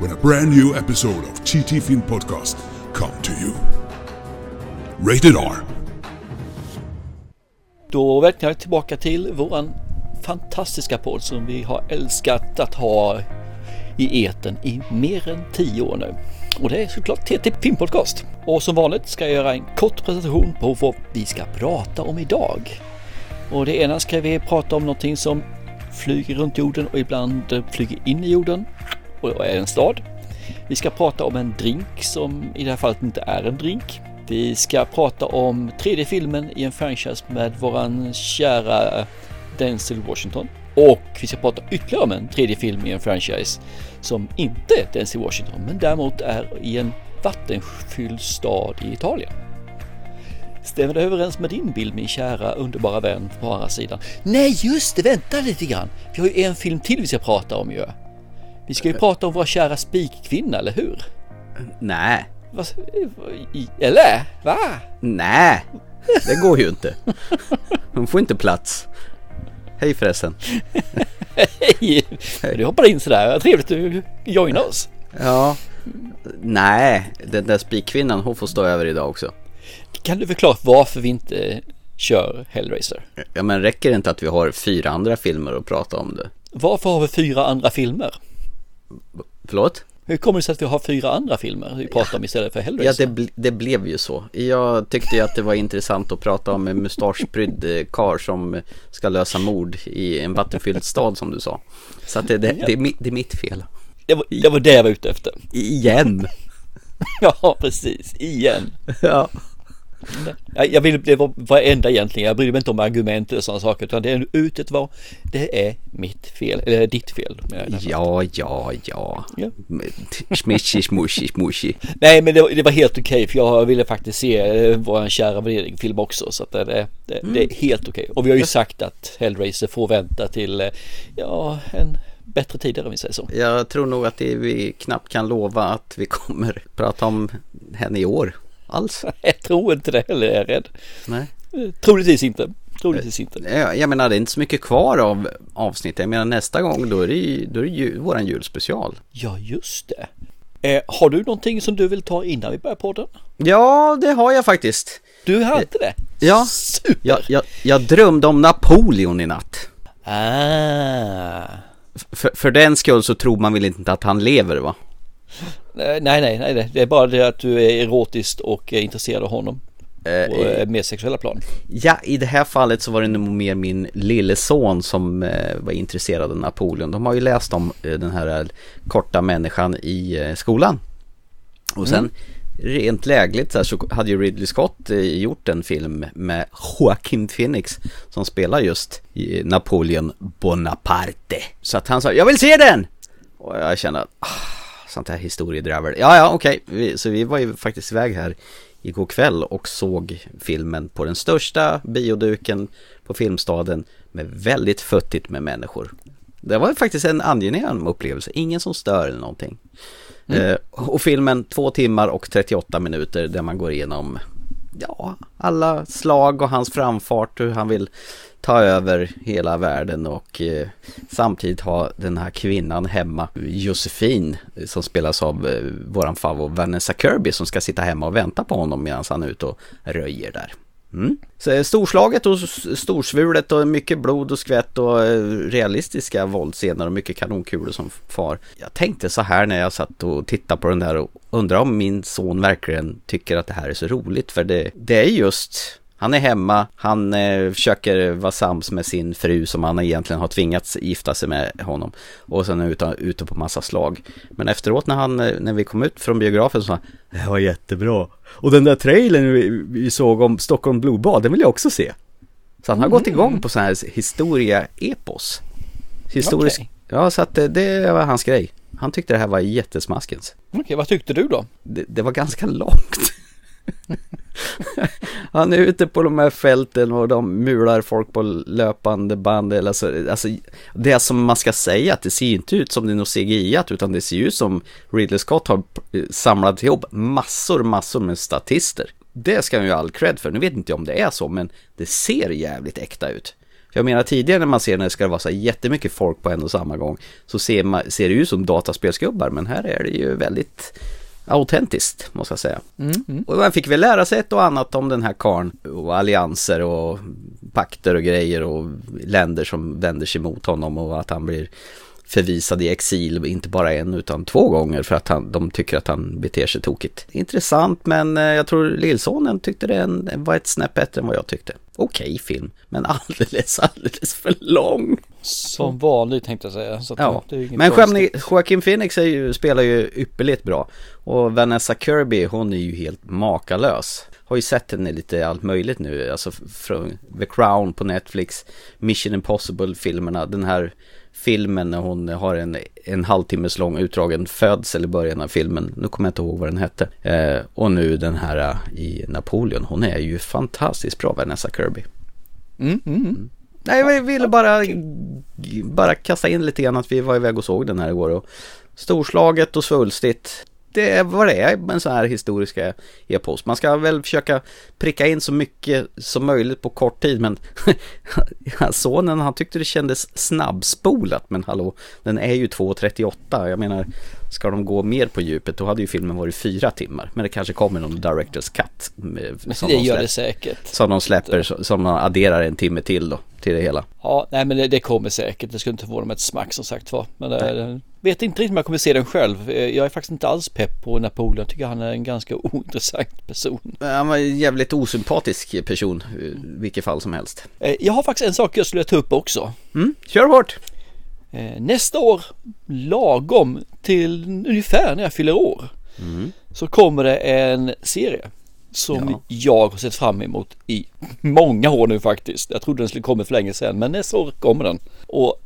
when a brand new episode of TT Film Podcast come to you. Rated R. Då välkomnar jag tillbaka till våran fantastiska podd som vi har älskat att ha i eten i mer än tio år nu. Och det är såklart TT Filmpodcast. Och som vanligt ska jag göra en kort presentation på vad vi ska prata om idag. Och det ena ska vi prata om någonting som flyger runt jorden och ibland flyger in i jorden och är en stad. Vi ska prata om en drink som i det här fallet inte är en drink. Vi ska prata om tredje filmen i en franchise med våran kära eh, Denzel Washington. Och vi ska prata ytterligare om en tredje film i en franchise som inte är Denzel Washington men däremot är i en vattenfylld stad i Italien. Stämmer det överens med din bild min kära underbara vän på andra sidan? Nej just det, vänta lite grann. Vi har ju en film till vi ska prata om ju. Vi ska ju prata om vår kära spikkvinna, eller hur? Nej. Eller? Va? Nej, det går ju inte. Hon får inte plats. Hej förresten. Hej! Du hoppade in sådär. Trevligt att du joinar oss. Ja. Nej, den där spikkvinnan hon får stå över idag också. Kan du förklara varför vi inte kör Hellraiser? Ja men räcker det inte att vi har fyra andra filmer att prata om det? Varför har vi fyra andra filmer? Förlåt? Hur kommer det sig att vi har fyra andra filmer vi pratar om istället för Hellraiser? Ja, det, det blev ju så. Jag tyckte ju att det var intressant att prata om en mustaschprydd eh, kar som ska lösa mord i en vattenfylld stad som du sa. Så att det, det, det, det är mitt fel. Det var, det var det jag var ute efter. Igen. ja, precis. Igen. Ja. Jag vill bli varenda egentligen. Jag bryr mig inte om argument eller sådana saker. Utan det är ut ett var. Det är mitt fel. Eller ditt fel. Ja, ja, ja. ja. Smishy, smushy, smushy. Nej, men det, var, det var helt okej. Okay, för jag ville faktiskt se eh, vår kära värdering-film också. Så att det, det, det, mm. det är helt okej. Okay. Och vi har ju sagt att Hellraiser får vänta till, eh, ja, en bättre tider om vi säger så. Jag tror nog att vi knappt kan lova att vi kommer prata om henne i år alls. Jag tror inte det heller, jag är rädd. Nej. Troligtvis inte. Troligtvis inte. Jag, jag menar, det är inte så mycket kvar av avsnittet. Jag menar, nästa gång då är det, ju, då är det våran julspecial. Ja, just det. Eh, har du någonting som du vill ta innan vi börjar podden? Ja, det har jag faktiskt. Du hade det? Ja. Super! Jag, jag, jag drömde om Napoleon i natt. Ah. För, för den skull så tror man väl inte att han lever va? Nej, nej, nej, det är bara det att du är erotiskt och är intresserad av honom. På eh, mer sexuella plan. Ja, i det här fallet så var det nog mer min lille son som eh, var intresserad av Napoleon. De har ju läst om eh, den här korta människan i skolan. Och sen mm. rent lägligt så, så hade ju Ridley Scott gjort en film med Joaquin Phoenix som spelar just Napoleon Bonaparte. Så att han sa, jag vill se den! Och jag kände att ah, sånt här historiedravel. Ja, ja, okej. Okay. Så vi var ju faktiskt iväg här igår kväll och såg filmen på den största bioduken på Filmstaden med väldigt futtigt med människor. Det var faktiskt en angenäm upplevelse, ingen som stör eller någonting. Mm. Eh, och filmen två timmar och 38 minuter där man går igenom ja, alla slag och hans framfart, hur han vill ta över hela världen och eh, samtidigt ha den här kvinnan hemma, Josefin, som spelas av eh, våran favorit Vanessa Kirby som ska sitta hemma och vänta på honom medan han är ute och röjer där. Mm. Så eh, storslaget och storsvulet och mycket blod och skvätt och eh, realistiska våldscener och mycket kanonkulor som far. Jag tänkte så här när jag satt och tittade på den där och undrade om min son verkligen tycker att det här är så roligt för det, det är just han är hemma, han eh, försöker vara sams med sin fru som han egentligen har tvingats gifta sig med honom. Och sen är ute, ute på massa slag. Men efteråt när, han, eh, när vi kom ut från biografen så sa han, det var jättebra. Och den där trailern vi, vi såg om Stockholm blodbad, den vill jag också se. Så han har mm. gått igång på sån här historia-epos. Historisk, okay. ja så att det, det var hans grej. Han tyckte det här var jättesmaskens. Okej, vad tyckte du då? Det, det var ganska långt. Han är ute på de här fälten och de mular folk på löpande band eller så, alltså det som man ska säga att det ser inte ut som det är något cgi utan det ser ut som Ridley Scott har samlat ihop massor, massor med statister. Det ska han ju all cred för. Nu vet inte jag om det är så, men det ser jävligt äkta ut. Jag menar tidigare när man ser när det ska vara så jättemycket folk på en och samma gång så ser, man, ser det ut som dataspelsgubbar, men här är det ju väldigt autentiskt, måste jag säga. Mm, mm. Och man fick väl lära sig ett och annat om den här karn och allianser och pakter och grejer och länder som vänder sig mot honom och att han blir förvisad i exil, inte bara en utan två gånger för att han, de tycker att han beter sig tokigt. Intressant men eh, jag tror lillsonen tyckte det var ett snäpp bättre än vad jag tyckte. Okej okay, film, men alldeles, alldeles för lång. Som vanligt tänkte jag säga. Så ja. men Joaquin Phoenix ju, spelar ju ypperligt bra. Och Vanessa Kirby, hon är ju helt makalös har ju sett henne lite allt möjligt nu, alltså från The Crown på Netflix, Mission Impossible-filmerna, den här filmen när hon har en, en halvtimmes lång utdragen födsel i början av filmen. Nu kommer jag inte ihåg vad den hette. Eh, och nu den här uh, i Napoleon. Hon är ju fantastiskt bra, Vanessa Kirby. Mm, mm, mm. Nej, jag ville bara, bara kasta in lite grann att vi var iväg och såg den här igår. Och storslaget och svulstigt det är vad det är med en sån här historiska epos. Man ska väl försöka pricka in så mycket som möjligt på kort tid men sonen han tyckte det kändes snabbspolat men hallå den är ju 2.38 jag menar ska de gå mer på djupet då hade ju filmen varit fyra timmar men det kanske kommer någon director's cut. Som det de gör det säkert. Som de släpper som de adderar en timme till då till det hela. Ja, nej men det, det kommer säkert. Det skulle inte få dem ett smack som sagt var. Men det, vet inte riktigt om jag kommer se den själv. Jag är faktiskt inte alls pepp på Napoleon. Jag tycker han är en ganska ointressant person. Han var en jävligt osympatisk person, vilket fall som helst. Eh, jag har faktiskt en sak jag skulle ta upp också. Mm, kör hårt! Eh, nästa år, lagom till ungefär när jag fyller år, mm. så kommer det en serie som ja. jag har sett fram emot i många år nu faktiskt. Jag trodde den skulle komma för länge sedan, men nästa år kommer den. Och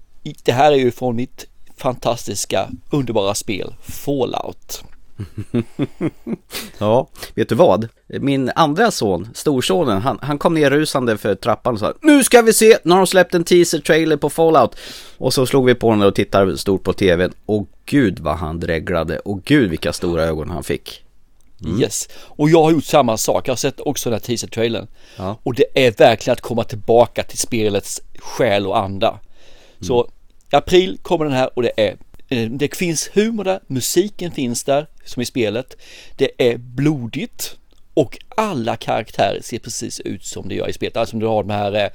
det här är ju från mitt fantastiska, underbara spel Fallout. ja, vet du vad? Min andra son, storsonen, han, han kom ner rusande för trappan och sa Nu ska vi se! Nu har de släppt en teaser-trailer på Fallout. Och så slog vi på den och tittade stort på tvn. Och gud vad han dreglade och gud vilka stora ögon han fick. Mm. Yes, och jag har gjort samma sak. Jag har sett också den här teaser-trailern. Ja. Och det är verkligen att komma tillbaka till spelets själ och anda. Mm. Så i april kommer den här och det är eh, det finns humor där, musiken finns där som i spelet. Det är blodigt och alla karaktärer ser precis ut som det gör i spelet. Alltså om du har de här eh,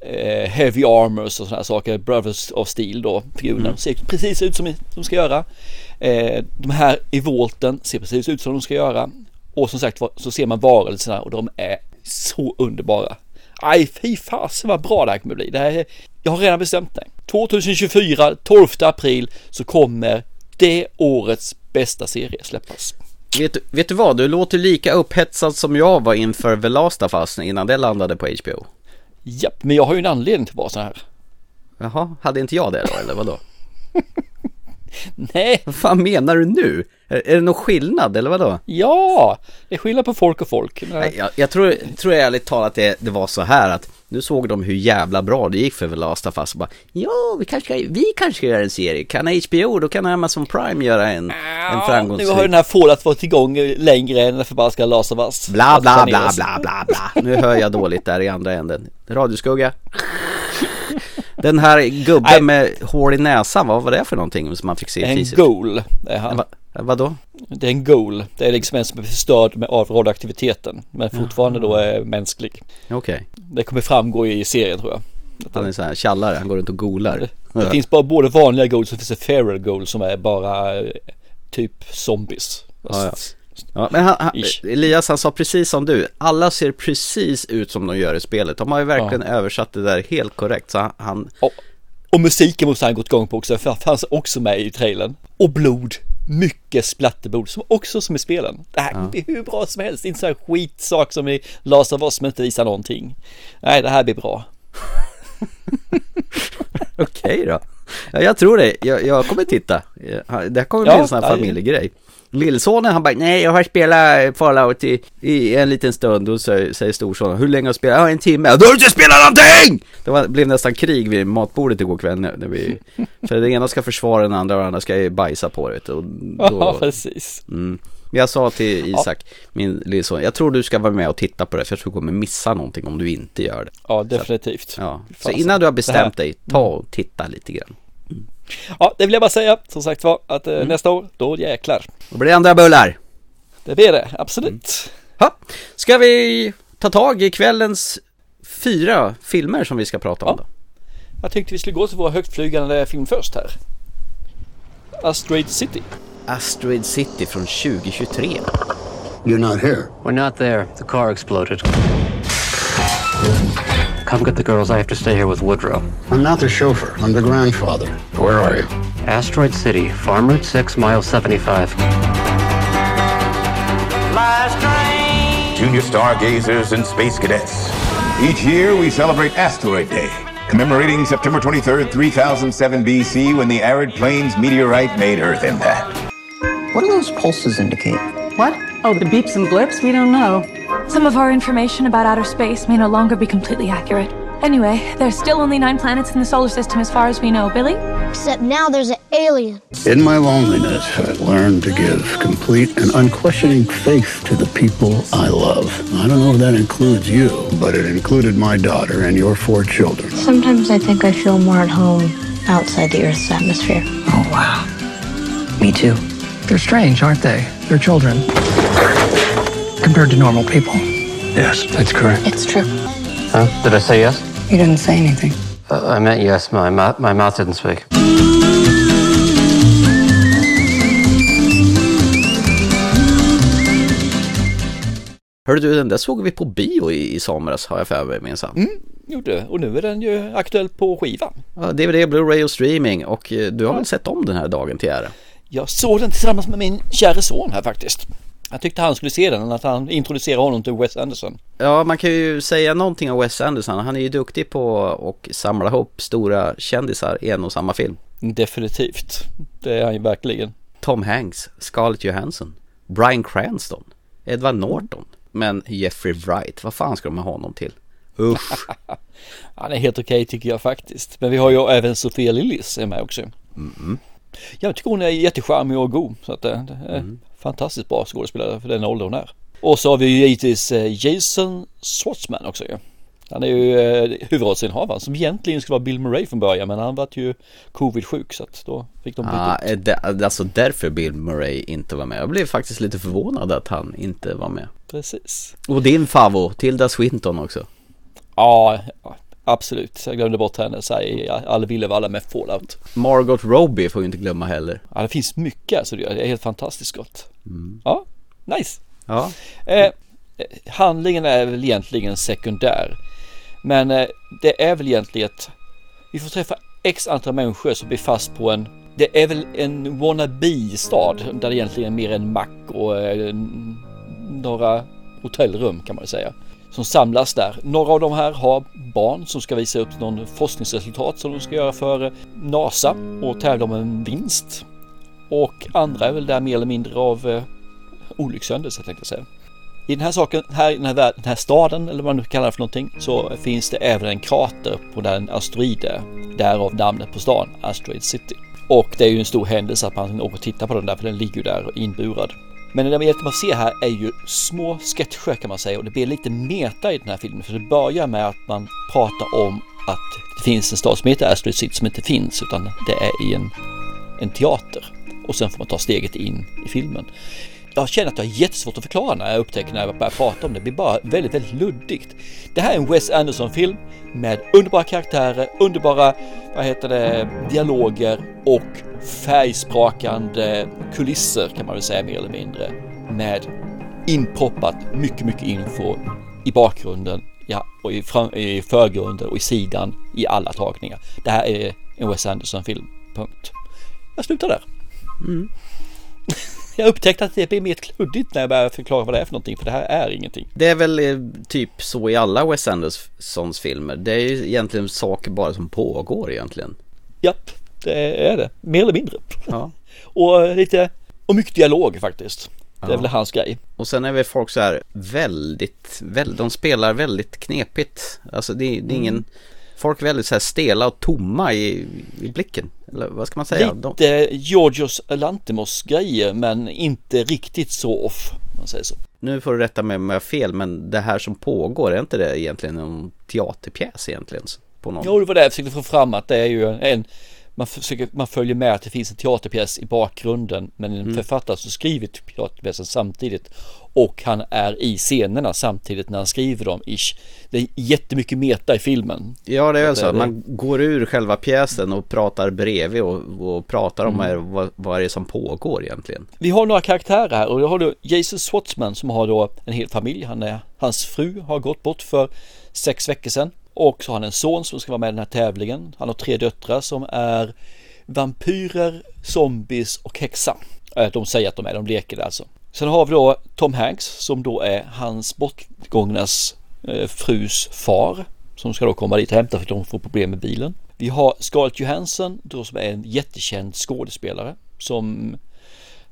eh, Heavy Armors och sådana saker, Brothers of Steel då, figurerna. Mm. Ser precis ut som de ska göra. Eh, de här i volten ser precis ut som de ska göra. Och som sagt så ser man varelserna och de är så underbara. Aj, fy fasen vad bra det här kommer bli. Det här, jag har redan bestämt mig. 2024, 12 april, så kommer det årets bästa serie släppas. Vet, vet du vad, du låter lika upphetsad som jag var inför The Last of Us innan det landade på HBO. Japp, men jag har ju en anledning till att vara så här. Jaha, hade inte jag det då, eller vadå? Nej. Vad fan menar du nu? Är, är det någon skillnad eller vadå? Ja, det är skillnad på folk och folk. Nej, jag, jag tror, tror ärligt talat det, det var så här att nu såg de hur jävla bra det gick för The Last of Us och bara Ja, vi kanske, vi kanske ska göra en serie. Kan HBO, då kan Amazon Prime göra en, ja, en framgångsrik. Nu har den här Fallout varit igång längre än den förbaskade Last of Us. Bla bla bla bla bla bla. Nu hör jag dåligt där i andra änden. Radioskugga. Den här gubben med hår i näsan, vad var det för någonting som man fick se i En goal är han. Va, vadå? Det är en goal. Det är liksom en som är förstörd med, av radioaktiviteten. Men fortfarande då är mänsklig. Okej. Okay. Det kommer framgå i serien tror jag. Han är så här tjallare, han går runt och golar. Det, det finns bara både vanliga goals och finns det feral goals som är bara eh, typ zombies. Ja, ja. Men han, han, Elias han sa precis som du, alla ser precis ut som de gör i spelet. De har ju verkligen ja. översatt det där helt korrekt. Så han... Och, och musiken måste han gått igång på också, för det fanns också med i trailern. Och blod, mycket splatterblod, som också som i spelen. Det här ja. är hur bra som helst, inte så här skitsak som i Last of Us som inte visar någonting. Nej, det här blir bra. Okej då. Ja, jag tror det. Jag, jag kommer titta. Det här kommer bli Ja, en sån här familjegrej. Lillsonen han bara, nej jag har spelat Fallout i, i en liten stund och så säger storsonen, hur länge har du spelat? Ja en timme. Då har du inte spelat någonting! Det var, blev nästan krig vid matbordet igår kväll när vi, för den ena ska försvara den andra och den andra ska ju bajsa på det. Och Ja, då, precis. mm. Jag sa till Isak, min lillson, jag tror du ska vara med och titta på det för jag tror du kommer missa någonting om du inte gör det. Ja, definitivt. Ja. Så innan du har bestämt dig, ta och titta lite grann. Ja, det vill jag bara säga som sagt var att eh, nästa år, då jäklar. Då blir det andra bullar. Det blir det, absolut. Ha. Ska vi ta tag i kvällens fyra filmer som vi ska prata om Ja. då? Jag tänkte vi skulle gå till vår högtflygande film först här. Asteroid City. Asteroid City från 2023. You're not here. We're not there. The car exploded. Come get the girls. I have to stay here with Woodrow. I'm not the chauffeur. I'm the grandfather. Where are you? Asteroid City, Farm Route 6, mile 75. Junior stargazers and space cadets. Each year we celebrate Asteroid Day, commemorating September 23rd, 3007 BC, when the arid plains meteorite made Earth impact. What do those pulses indicate? What? Oh, the beeps and blips? We don't know. Some of our information about outer space may no longer be completely accurate. Anyway, there's still only nine planets in the solar system as far as we know. Billy? Except now there's an alien. In my loneliness, I learned to give complete and unquestioning faith to the people I love. I don't know if that includes you, but it included my daughter and your four children. Sometimes I think I feel more at home outside the Earth's atmosphere. Oh, wow. Me too. They're strange, aren't they? They're children. Compared to normal people. Yes, that's correct. It's true. Huh? Did I say yes? You didn't say anything. Uh, I meant yes. My, my mouth didn't speak. Hörru du, den där såg vi på bio i, i somras har jag för mig minsann. Gjorde och nu är den ju aktuell på skivan. Ja, DVD, Blu-ray och streaming och eh, du har väl sett om den här dagen till ära? Jag såg den tillsammans med min kära son här faktiskt. Jag tyckte han skulle se den, att han introducerade honom till Wes Anderson. Ja, man kan ju säga någonting om Wes Anderson. Han är ju duktig på att samla ihop stora kändisar i en och samma film. Definitivt. Det är han ju verkligen. Tom Hanks, Scarlett Johansson, Bryan Cranston, Edward Norton. Men Jeffrey Wright, vad fan ska de ha honom till? Usch. Han är helt okej tycker jag faktiskt. Men vi har ju även Sofia Lillis är med också. Jag tycker hon är jättecharmig och god. Så att är fantastiskt bra skådespelare för den ålder hon är. Och så har vi ju givetvis eh, Jason Schwartzman också ju. Han är ju eh, huvudrollsinnehavaren som egentligen skulle vara Bill Murray från början men han vart ju covid-sjuk så att då fick de ah, ut. det, alltså därför Bill Murray inte var med. Jag blev faktiskt lite förvånad att han inte var med. Precis. Och din favo, Tilda Swinton också. Ja, absolut. Jag glömde bort henne så här i Alla ville vara alla med Fallout. Margot Robbie får vi inte glömma heller. Ja, det finns mycket alltså. Det är helt fantastiskt gott. Ja, nice. Ja, Eh, handlingen är väl egentligen sekundär. Men eh, det är väl egentligen att vi får träffa x antal människor som blir fast på en det är väl en wannabe-stad där det egentligen är mer en mack och eh, några hotellrum kan man säga. Som samlas där. Några av de här har barn som ska visa upp någon forskningsresultat som de ska göra för NASA och tävla om en vinst. Och andra är väl där mer eller mindre av eh, olyckshändelse tänkte jag säga. I den här saken, här, i den, här, den här staden eller vad man nu kallar det för någonting så finns det även en krater på den asteroid är. Därav namnet på stan, Asteroid City. Och det är ju en stor händelse att man åker och tittar på den där för den ligger ju där inburad. Men det man man ser här är ju små sketcher kan man säga och det blir lite meta i den här filmen för det börjar med att man pratar om att det finns en stad som heter Asteroid City som inte finns utan det är i en, en teater. Och sen får man ta steget in i filmen jag känner att jag har jättesvårt att förklara när jag upptäcker när jag börjar prata om det. Det blir bara väldigt, väldigt luddigt. Det här är en Wes Anderson-film med underbara karaktärer, underbara, vad heter det, dialoger och färgsprakande kulisser kan man väl säga mer eller mindre. Med inproppat mycket, mycket info i bakgrunden, ja, och i, fram, i förgrunden och i sidan i alla tagningar. Det här är en Wes Anderson-film, punkt. Jag slutar där. Jag upptäckte att det blir mer kluddigt när jag börjar förklara vad det är för någonting, för det här är ingenting. det är väl eh, typ så i alla Wes Andersons filmer. Det är ju egentligen saker bara som pågår egentligen. Japp, Det är det, mer eller mindre. Ja. och lite, och mycket dialog faktiskt. Det är Ja. väl hans grej. Och sen är väl folk så här väldigt, väl, de spelar väldigt knepigt. Alltså det, det är ingen, Mm. folk är väldigt så här stela och tomma i, i blicken. Eller vad ska man säga? Lite Georgios Lantimos grejer men inte riktigt så off. Man säger så. nu får du rätta mig om jag har fel, men det här som pågår, är inte det egentligen en teaterpjäs egentligen? På någon? Jo, det var det jag försökte få fram att det är ju en man, försöker, man följer med att det finns en teaterpjäs i bakgrunden men en Mm. författare som skriver teaterpjäsen samtidigt och han är i scenerna samtidigt när han skriver dem. Ish. Det är jättemycket meta i filmen. Ja det är väl så, man går ur själva pjäsen och pratar bredvid och, och pratar om Mm. vad, vad är det som pågår egentligen. Vi har några karaktärer här och då har du Jason Schwartzman som har då en hel familj. Han är, hans fru har gått bort för sex veckor sedan och så har han en son som ska vara med i den här tävlingen. Han har tre döttrar som är vampyrer, zombies och häxa. Äh, de säger att de är, de leker det alltså. Sen har vi då Tom Hanks som då är hans bortgångnas eh, frus far som ska då komma dit och hämta för att de får problem med bilen. Vi har Scarlett Johansson då som är en jättekänd skådespelare som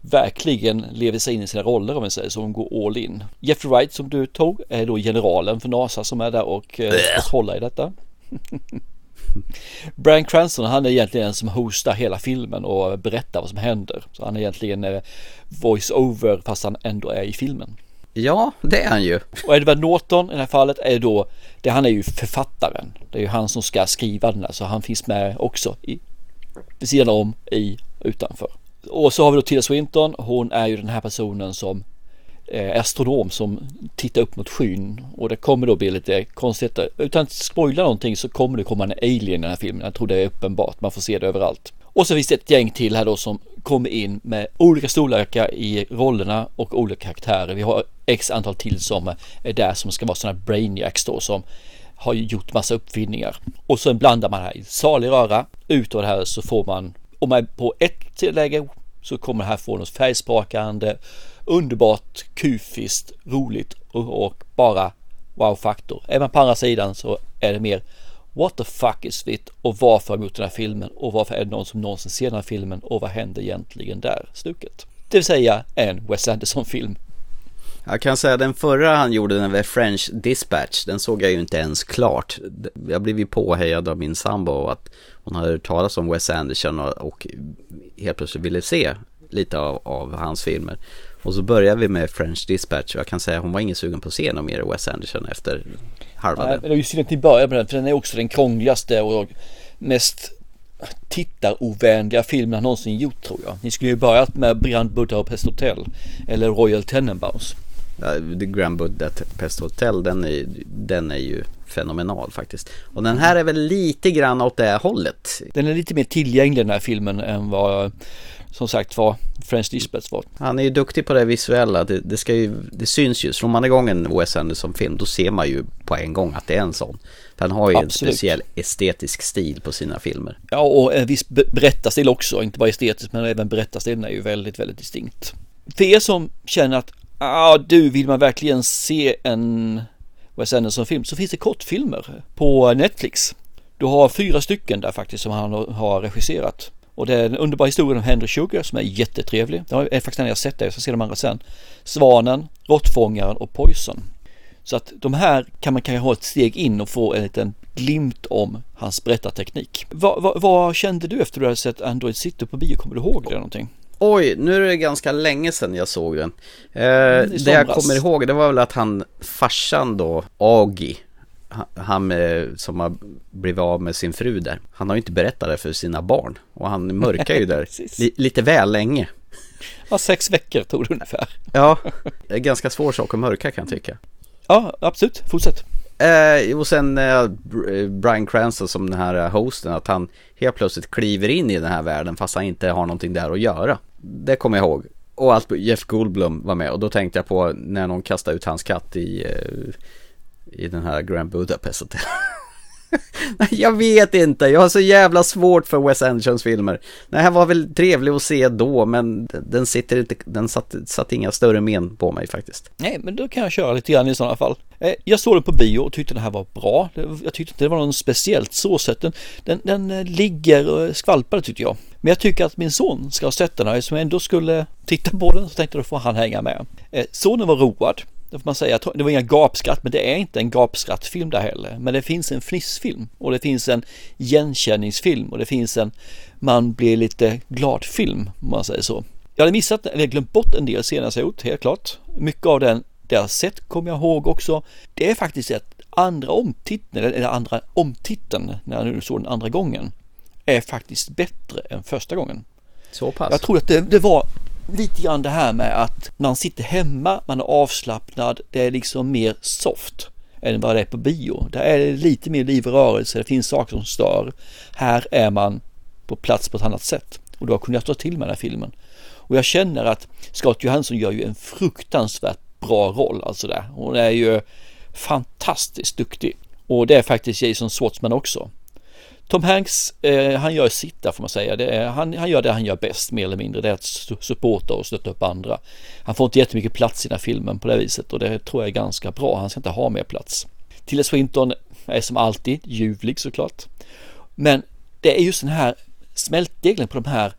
verkligen lever sig in i sina roller om man säger så, hon går all in. Jeffrey Wright som du tog är då generalen för NASA som är där och eh, ska hålla i detta. Brian Cranston han är egentligen den som hostar hela filmen och berättar vad som händer. Så han är egentligen eh, voice-over fast han ändå är i filmen. Ja, det är han ju. Och Edward Norton i det här fallet är då, det, han är ju författaren. Det är ju han som ska skriva den här så han finns med också i, vid sidan om, i, utanför. Och så har vi då Tilda Swinton, hon är ju den här personen som eh, astronom som tittar upp mot skyn och det kommer då bli lite konstigt. Utan att spoila någonting så kommer det komma en alien i den här filmen. Jag tror det är uppenbart, man får se det överallt. Och så finns det ett gäng till här då som kommer in med olika storlekar i rollerna och olika karaktärer. Vi har x antal till som är där som ska vara sådana brainiacs då som har gjort massa uppfinningar. Och sen blandar man här i salig röra. Utav det här så får man, om man är på ett läge så kommer det här få något färgsprakande, underbart, kufiskt, roligt och, och bara wow-faktor. Är man på andra sidan så är det mer What the fuck is it och varför har de gjort den här filmen och varför är det någon som någonsin ser den här filmen och vad händer egentligen där stuket? Det vill säga en Wes Anderson-film. Jag kan säga den förra han gjorde, den med French Dispatch, den såg jag ju inte ens klart. Jag blev ju påhejad av min sambo att hon hade hört talas om Wes Anderson och, och helt plötsligt ville se lite av, av hans filmer. Och så började vi med French Dispatch och jag kan säga att hon var ingen sugen på att se någon mer Wes Anderson efter halva Nej, den. men det är ju synd att ni börjar med den för den är också den krångligaste och mest tittarovänliga filmen han någonsin gjort tror jag. Ni skulle ju börjat med Brand Budapest Hotel eller Royal Tenenbaums. The Grand Budapest Hotel, den är, den är ju fenomenal faktiskt. Och den här är väl lite grann åt det hållet. Den är lite mer tillgänglig den här filmen än vad som sagt var French Dispatch var. Han är ju duktig på det visuella, det, det, ska ju, det syns ju. Slår man igång en Wes Anderson-film då ser man ju på en gång att det är en sån. För han har ju Absolut. en speciell estetisk stil på sina filmer. Ja och en viss be- berättarstil också, inte bara estetiskt men även berättarstilen är ju väldigt, väldigt distinkt. För er som känner att ah, du vill man verkligen se en Wes Anderson-film så finns det kortfilmer på Netflix. Du har fyra stycken där faktiskt som han har regisserat. Och det är en underbar historia om Henry Sugar som är jättetrevlig. Det är faktiskt den jag sett där, jag ska se de andra sen. Svanen, Råttfångaren och Poison. Så att de här kan man kanske ha ett steg in och få en liten glimt om hans berättarteknik. Vad, vad, vad kände du efter du hade sett Android City på bio? Kommer du ihåg det någonting? Oj, nu är det ganska länge sedan jag såg den. Eh, Mm, det jag kommer ihåg det var väl att han, farsan då, Agi, han- eh, som har blivit av med sin fru där. Han har ju inte berättat det för sina barn. Och han mörkar ju där lite väl länge. Ja, sex veckor tog det ungefär. Ja, det är ganska svår sak att mörka kan jag tycka. Ja, absolut. Fortsätt. Eh, och sen eh, Br- Brian Cranston som den här hosten, att han helt plötsligt kliver in i den här världen fast han inte har någonting där att göra. Det kommer jag ihåg. Och allt Jeff Goldblum var med och då tänkte jag på när någon kastade ut hans katt i, eh, i den här Grand Budapest Nej, jag vet inte, jag har så jävla svårt för Wes Andersons filmer. Den här var väl trevlig att se då, men den sitter inte, den satt, satt inga större men på mig faktiskt. Nej, men då kan jag köra lite grann i sådana fall. Eh, jag såg den på bio och tyckte den här var bra. Jag tyckte inte det var någon speciellt så sett. Den, den, den ligger och skvalpar tyckte jag. Men jag tycker att min son ska ha sett den här. Eftersom jag ändå skulle titta på den så tänkte jag då får han hänga med. Eh, sonen var road. Det får man säga. Det var inga gapskratt, men det är inte en gapskrattfilm där heller. Men det finns en fnissfilm och det finns en igenkänningsfilm och det finns en man blir lite glad film om man säger så. Jag hade missat, eller glömt bort en del senare jag gjort, helt klart. Mycket av den det jag sett kommer jag ihåg också. Det är faktiskt ett andra omtiteln, eller andra omtiteln när jag nu såg den andra gången, är faktiskt bättre än första gången. Så pass? Jag tror att det, det var lite grann det här med att man sitter hemma, man är avslappnad, det är liksom mer soft än vad det är på bio. Där är det lite mer liv och rörelse, det finns saker som stör. Här är man på plats på ett annat sätt och då kunde jag ta till mig den här filmen. Och jag känner att Scott Johansson gör ju en fruktansvärt bra roll alltså där. Hon är ju fantastiskt duktig. Och det är faktiskt Jason Schwartzman också. Tom Hanks, eh, han gör sitt där får man säga. Det är, han, han gör det han gör bäst mer eller mindre. Det är att supporta och stötta upp andra. Han får inte jättemycket plats i den här filmen på det viset och det tror jag är ganska bra. Han ska inte ha mer plats. Tilda Swinton är som alltid ljuvlig såklart. Men det är just den här smältdegeln på de här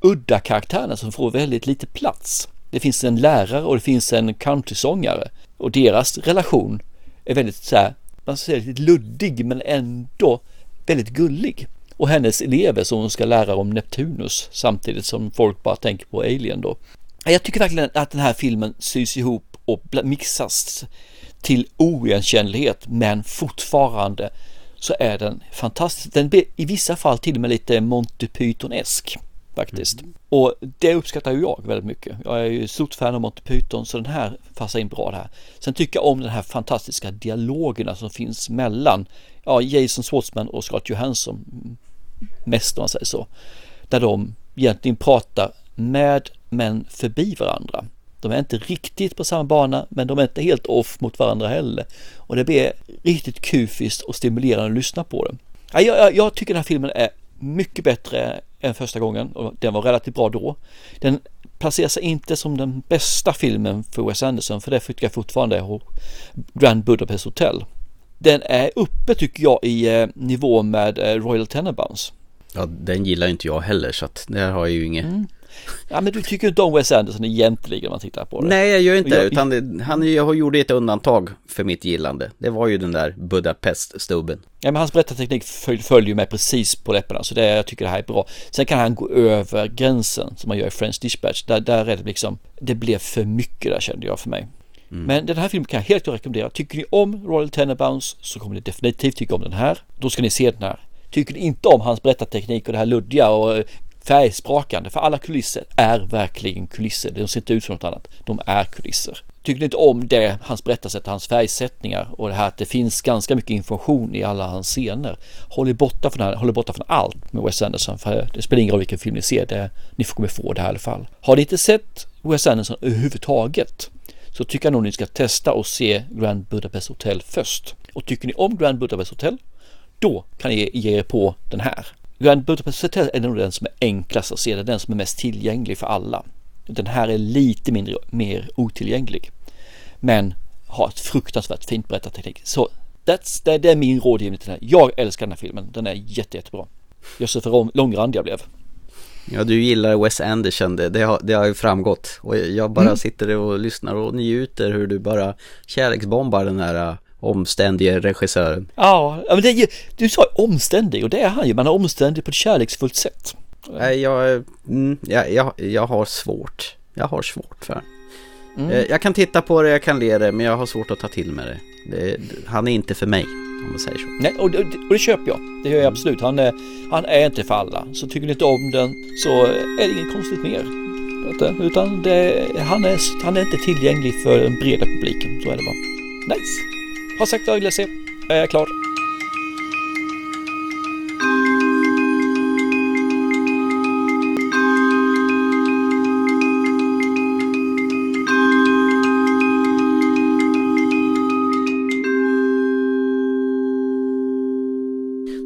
udda karaktärerna som får väldigt lite plats. Det finns en lärare och det finns en countrysångare och deras relation är väldigt så här, man ska säga lite luddig men ändå väldigt gullig. Och hennes elever som hon ska lära om Neptunus samtidigt som folk bara tänker på Alien då. Jag tycker verkligen att den här filmen sys ihop och mixas till oigenkännlighet men fortfarande så är den fantastisk. Den blir i vissa fall till och med lite Monty Python-esk faktiskt. Mm. Och det uppskattar ju jag väldigt mycket. Jag är ju stort fan av Monty Python så den här passar in bra där. Sen tycker jag om den här fantastiska dialogerna som finns mellan ja, Jason Schwartzman och Scott Johansson mest om man säger så. Där de egentligen pratar med men förbi varandra. De är inte riktigt på samma bana men de är inte helt off mot varandra heller. Och det blir riktigt kufiskt och stimulerande att lyssna på det. Jag, jag, jag tycker den här filmen är mycket bättre än första gången och den var relativt bra då. Den placerar sig inte som den bästa filmen för Wes Anderson för det tycker jag fortfarande är Grand Budapest Hotel. Den är uppe tycker jag i eh, nivå med eh, Royal Tenenbaums. Ja, den gillar inte jag heller så att där har jag ju inget. Mm. Ja men du tycker inte om Wes Anderson egentligen om man tittar på det? Nej jag gör inte jag, utan det, han jag gjorde ett undantag för mitt gillande. Det var ju den där Budapest-stubben. Ja men hans berättarteknik följer följ med precis på läpparna så det, jag tycker det här är bra. Sen kan han gå över gränsen som man gör i French Dispatch. Där, där är det liksom, det blev för mycket där kände jag för mig. Mm. Men den här filmen kan jag helt klart rekommendera. Tycker ni om Royal Tenenbaums så kommer ni definitivt tycka om den här. Då ska ni se den här. Tycker ni inte om hans berättarteknik och det här luddiga och eh, färgsprakande. För alla kulisser är verkligen kulisser. De ser inte ut som något annat. De är kulisser. Tycker ni inte om det, hans berättarsätt, hans färgsättningar och det här att det finns ganska mycket information i alla hans scener. Håll er borta från, här, håll er borta från allt med Wes Anderson för det spelar ingen roll vilken film ni ser. Det, ni kommer få det här i alla fall. Har ni inte sett Wes Anderson överhuvudtaget så tycker jag nog ni ska testa och se Grand Budapest Hotel först. Och tycker ni om Grand Budapest Hotel då kan ni ge er på den här. Grand Budapest Hotel är nog den som är enklast att se, det är den som är mest tillgänglig för alla. Den här är lite mindre, mer otillgänglig. Men har ett fruktansvärt fint berättarteknik. Så that's, det, det är min rådgivning till den här. Jag älskar den här filmen, den är jätte, jättebra. Jag ser för långrandig jag blev. Ja, du gillar Wes Anderson, det, det, har, det har ju framgått. Och jag bara mm. sitter och lyssnar och njuter hur du bara kärleksbombar den här omständige regissören. Ja, men det, du sa omständig och det är han ju. Man är omständig på ett kärleksfullt sätt. Nej, jag, mm, jag, jag, jag har svårt. Jag har svårt för mm. Eh, jag kan titta på det, jag kan le det, men jag har svårt att ta till med det. det han är inte för mig, om man säger så. Nej, och det, och det köper jag. Det gör jag absolut. Han är, han är inte för alla. Så tycker ni inte om den så är det inget konstigt mer. Utan det, han, är, han är inte tillgänglig för den breda publiken. Så är det bara. Nice! Har sagt vad jag ville se. Jag klar.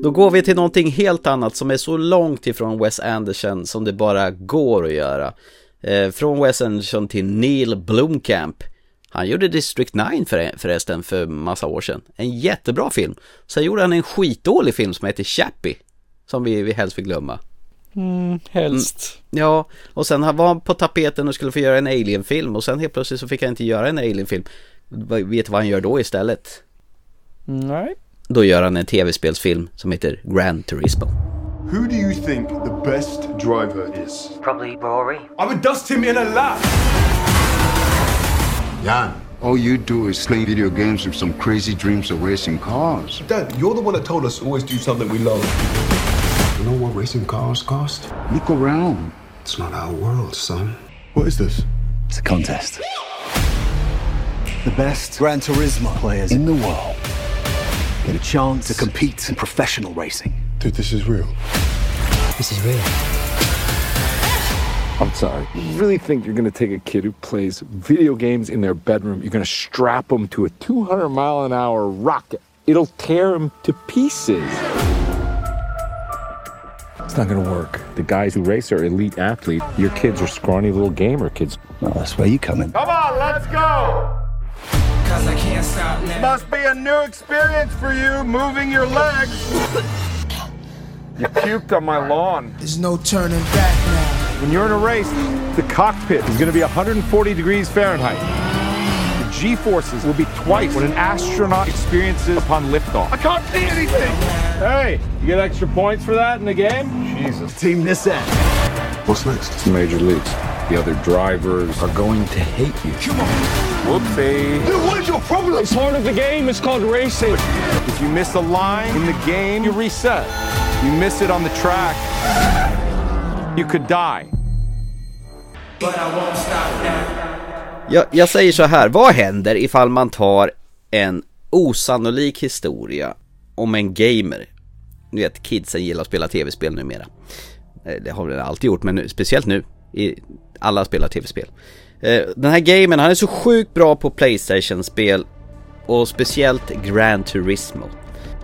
Då går vi till någonting helt annat som är så långt ifrån Wes Anderson som det bara går att göra. Eh, från Wes Anderson till Neil Blomkamp. Han gjorde District 9 för, förresten för massa år sedan. En jättebra film. Sen gjorde han en skitdålig film som heter Chappie. Som vi, vi helst vill glömma. Mm, helst. Mm, ja, och sen var han på tapeten och skulle få göra en Alien-film och sen helt plötsligt så fick han inte göra en Alien-film. Vet du vad han gör då istället? Nej. Då gör han en tv-spelsfilm som heter Gran Turismo. Who do you think the best driver is? Probably Rory. I would dust him in a lap. Jan, all you do is play video games with some crazy dreams of racing cars. Dad, you're the one that told us always do something we love. You know what racing cars cost? Look around. It's not our world, son. What is this? It's a contest. The best Gran Turismo players in the world get a chance to compete in professional racing. Dude, this is real. This is real. I'm sorry. You really think you're going to take a kid who plays video games in their bedroom, you're going to strap him to a 200 mile an hour rocket? It'll tear him to pieces. It's not going to work. The guys who race are elite athletes. Your kids are scrawny little gamer kids. Well, that's where you come in. Come on, let's go! Cause I can't stop now. Must be a new experience for you, moving your legs. You puked on my lawn. There's no turning back now. When you're in a race, the cockpit is going to be 140 degrees Fahrenheit. The G-forces will be twice what an astronaut experiences upon liftoff. I can't see anything! Hey, you get extra points for that in the game? Jesus. Team this end. What's next? It's major leagues. The other drivers are going to hate you. Come on! Whoopsie. Dude, what is your problem? It's part of the game. It's called racing. If you miss a line in the game, you reset. You miss it on the track, you could die. But I won't stop now. Jag, jag säger så här, vad händer ifall man tar en osannolik historia om en gamer? Ni vet, kidsen gillar att spela tv-spel numera. Eh, Det har de alltid gjort, men nu, speciellt nu. I, alla spelar tv-spel. Eh, den här gamern, han är så sjukt bra på Playstation-spel och speciellt Gran Turismo.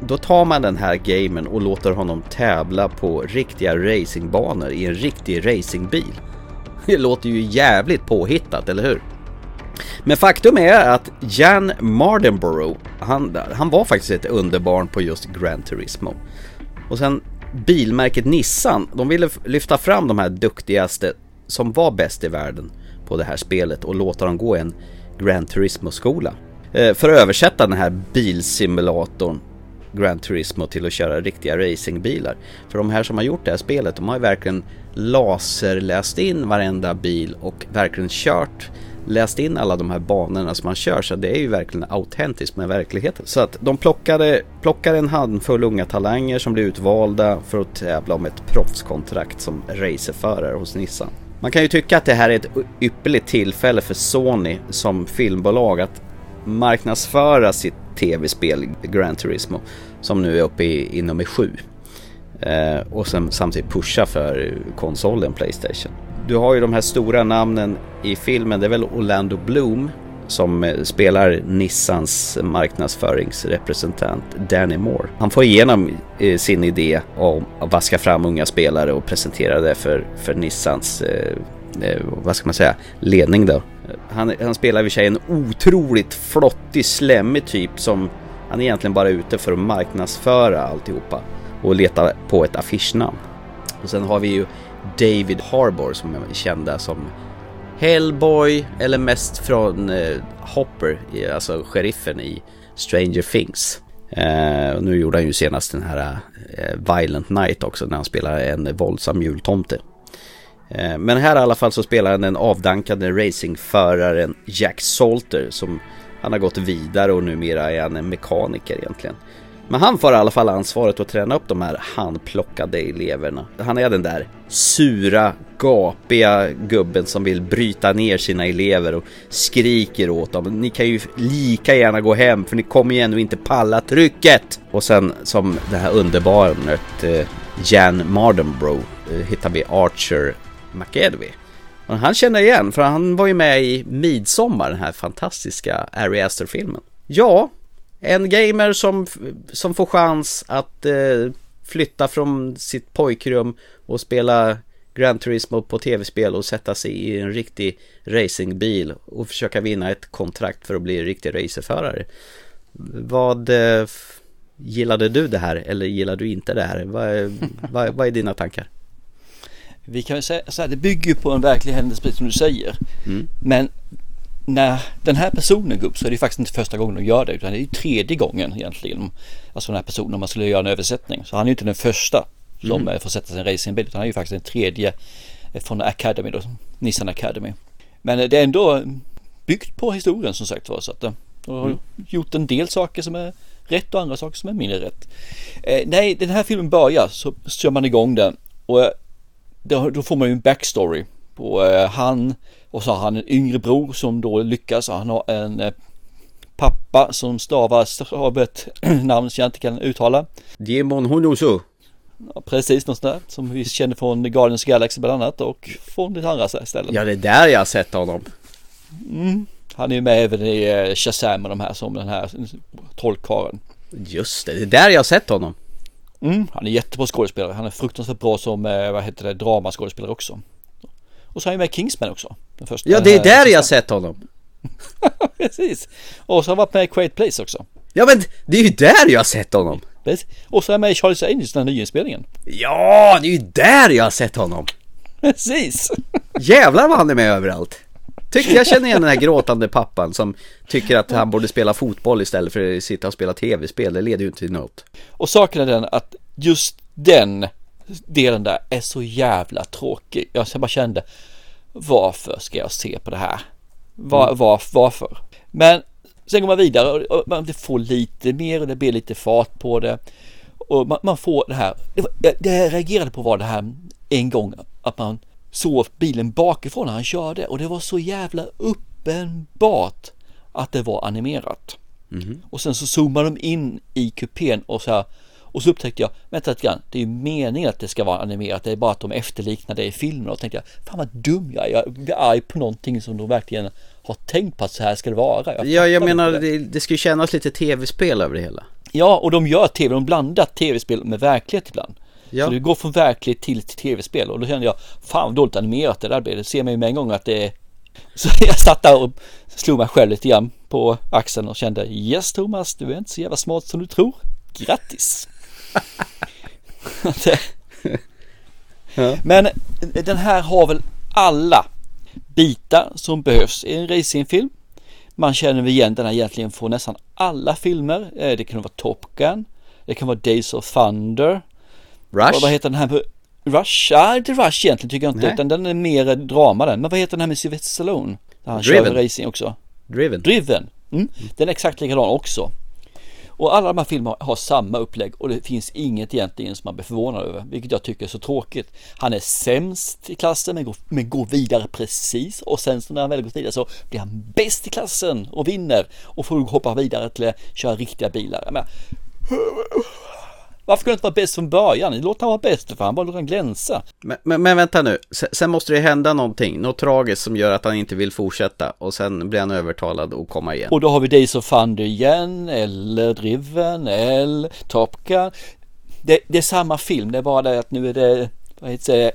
Då tar man den här gamern och låter honom tävla på riktiga racingbanor i en riktig racingbil. Det låter ju jävligt påhittat, eller hur? Men faktum är att Jan Mardenborough, han, han var faktiskt ett underbarn på just Gran Turismo. Och sen bilmärket Nissan, de ville lyfta fram de här duktigaste som var bäst i världen på det här spelet och låta dem gå en Gran Turismo-skola. Eh, för att översätta den här bilsimulatorn Gran Turismo till att köra riktiga racingbilar. För de här som har gjort det här spelet, de har ju verkligen laserläst in varenda bil och verkligen kört läst in alla de här banorna som man kör så det är ju verkligen autentiskt med verkligheten. Så att de plockade, plockade en handfull unga talanger som blev utvalda för att tävla om ett proffskontrakt som racerförare hos Nissan. Man kan ju tycka att det här är ett ypperligt tillfälle för Sony som filmbolag att marknadsföra sitt tv-spel Gran Turismo som nu är uppe i, i nummer sju. Eh, och sen samtidigt pusha för konsolen Playstation. Du har ju de här stora namnen i filmen, det är väl Orlando Bloom som eh, spelar Nissans marknadsföringsrepresentant Danny Moore. Han får igenom eh, sin idé om att vaska fram unga spelare och presentera det för, för Nissans, eh, eh, vad ska man säga, ledning då. Han, han spelar i och för sig en otroligt flottig, slemmig typ som han är egentligen bara ute för att marknadsföra alltihopa och leta på ett affischnamn. Och sen har vi ju David Harbour som är kända som Hellboy eller mest från eh, Hopper, alltså sheriffen i Stranger Things. Eh, och nu gjorde han ju senast den här eh, Violent Night också när han spelar en våldsam jultomte. Eh, men här i alla fall så spelar han den avdankade racingföraren Jack Salter som han har gått vidare och numera är han en mekaniker egentligen. Men han får i alla fall ansvaret att träna upp de här handplockade eleverna. Han är den där sura, gapiga gubben som vill bryta ner sina elever och skriker åt dem. Ni kan ju lika gärna gå hem för ni kommer ju ändå inte palla trycket. Och sen som det här underbarnet eh, Jan Mardenbro eh, hittar vi Archer McEdwy. Och han känner igen för han var ju med i Midsommar, den här fantastiska Ari Aster-filmen. Ja, en gamer som, som får chans att eh, flytta från sitt pojkrum och spela Gran Turismo på tv-spel och sätta sig i en riktig racingbil och försöka vinna ett kontrakt för att bli en riktig racerförare. Vad eh, gillade du det här eller gillade du inte det här? Vad, vad, vad är dina tankar? Vi kan ju säga så här, det bygger ju på en verklig händelse precis som du säger. Mm. Men när den här personen går upp så är det faktiskt inte första gången de gör det utan det är tredje gången egentligen. Alltså den här personen om man skulle göra en översättning. Så han är ju inte den första som Mm. eh, får sätta en racingbil utan han är ju faktiskt den tredje eh, från Academy då, Nissan Academy. Men eh, det är ändå byggt på historien som sagt var så att de har Mm. gjort en del saker som är rätt och andra saker som är mindre rätt. Eh, nej, den här filmen börjar så kör man igång den och då, då får man ju en backstory på eh, han och så har han en yngre bror som då lyckas. Han har en eh, pappa som stavas av ett namn som jag inte kan uttala. Demon Honosu. Ja, precis, något sånt där som vi känner från Guardians Galaxy bland annat och från lite andra ställen. Ja, det är där jag har sett honom. Mm. Han är ju med även i eh, Shazam och de här som den här trollkarlen. Just det, det är där jag har sett honom. Mm, han är jättebra skådespelare. Han är fruktansvärt bra som, eh, vad heter det, dramaskådespelare också. Och så är han ju med i Kingsman också. Den första, Ja, det är eh, där jag har sett honom. Precis. Och så har han varit med i Quiet Place också. Ja, men det är ju där jag har sett honom. Precis. Och så är han med i Charlie's Angels, den här nyinspelningen. Ja, det är ju där jag har sett honom. Precis. Jävlar vad han är med överallt. Tycker jag känner igen den här gråtande pappan som tycker att han borde spela fotboll istället för att sitta och spela tv-spel. Det leder ju inte till något. Och saken är den att just den delen där är så jävla tråkig. Jag bara kände varför ska jag se på det här? Var, Mm. var, varför? Men sen går man vidare och- man får lite mer och det blir lite fart på det. Och man, man får det här. Det, jag reagerade på var det här en gång att man såg bilen bakifrån när han körde och det var så jävla uppenbart att det var animerat. Mhm. Och sen så zoomar de in i kupén och så här och så upptäckte jag, vänta lite grann, det är ju meningen att det ska vara animerat, det är bara att de efterliknar det i filmen och tänkte jag, fan vad dum jag är, jag blir arg på någonting som de verkligen har tänkt på att så här ska det vara. Ja, jag menar det. det, det ska ju kännas lite tv-spel över det hela. Ja, och de gör tv, de blandar tv-spel med verklighet ibland. Ja. Så det går från verklighet till tv-spel och då kände jag, fan vad dåligt animerat det där blev. Det ser man ju med en gång att det är... Så jag satt där och slog mig själv lite grann på axeln och kände, yes Thomas, du är inte så jävla smart som du tror. Grattis! Men den här har väl alla bitar som behövs i en racingfilm. Man känner väl igen den här egentligen från nästan alla filmer. Eh, Det kan vara Top Gun. Det kan vara Days of Thunder. Rush? Och vad heter den här? Rush? Ja, inte Rush egentligen tycker jag inte. Nej. Utan den är mer drama den. Men vad heter den här med Sylvester Stallone? Där han Driven. kör racing också. Driven. Driven. Mm. Den är exakt likadan också. Och alla de här filmerna har samma upplägg och det finns inget egentligen som man blir förvånad över, vilket jag tycker är så tråkigt. Han är sämst i klassen men går, men går vidare precis och sen så när han väl gått vidare så blir han bäst i klassen och vinner och får hoppa vidare till att köra riktiga bilar. Jag menar, varför kunde det inte vara bäst från början? Låt han vara bäst för fan, bara låt han glänsa. Men, men, men vänta nu, sen, måste det hända någonting, något tragiskt som gör att han inte vill fortsätta och sen blir han övertalad att komma igen. Och då har vi Days of Thunder igen, eller Driven, eller Top Gun. Det, det är samma film, det är bara det att nu är det vad heter det,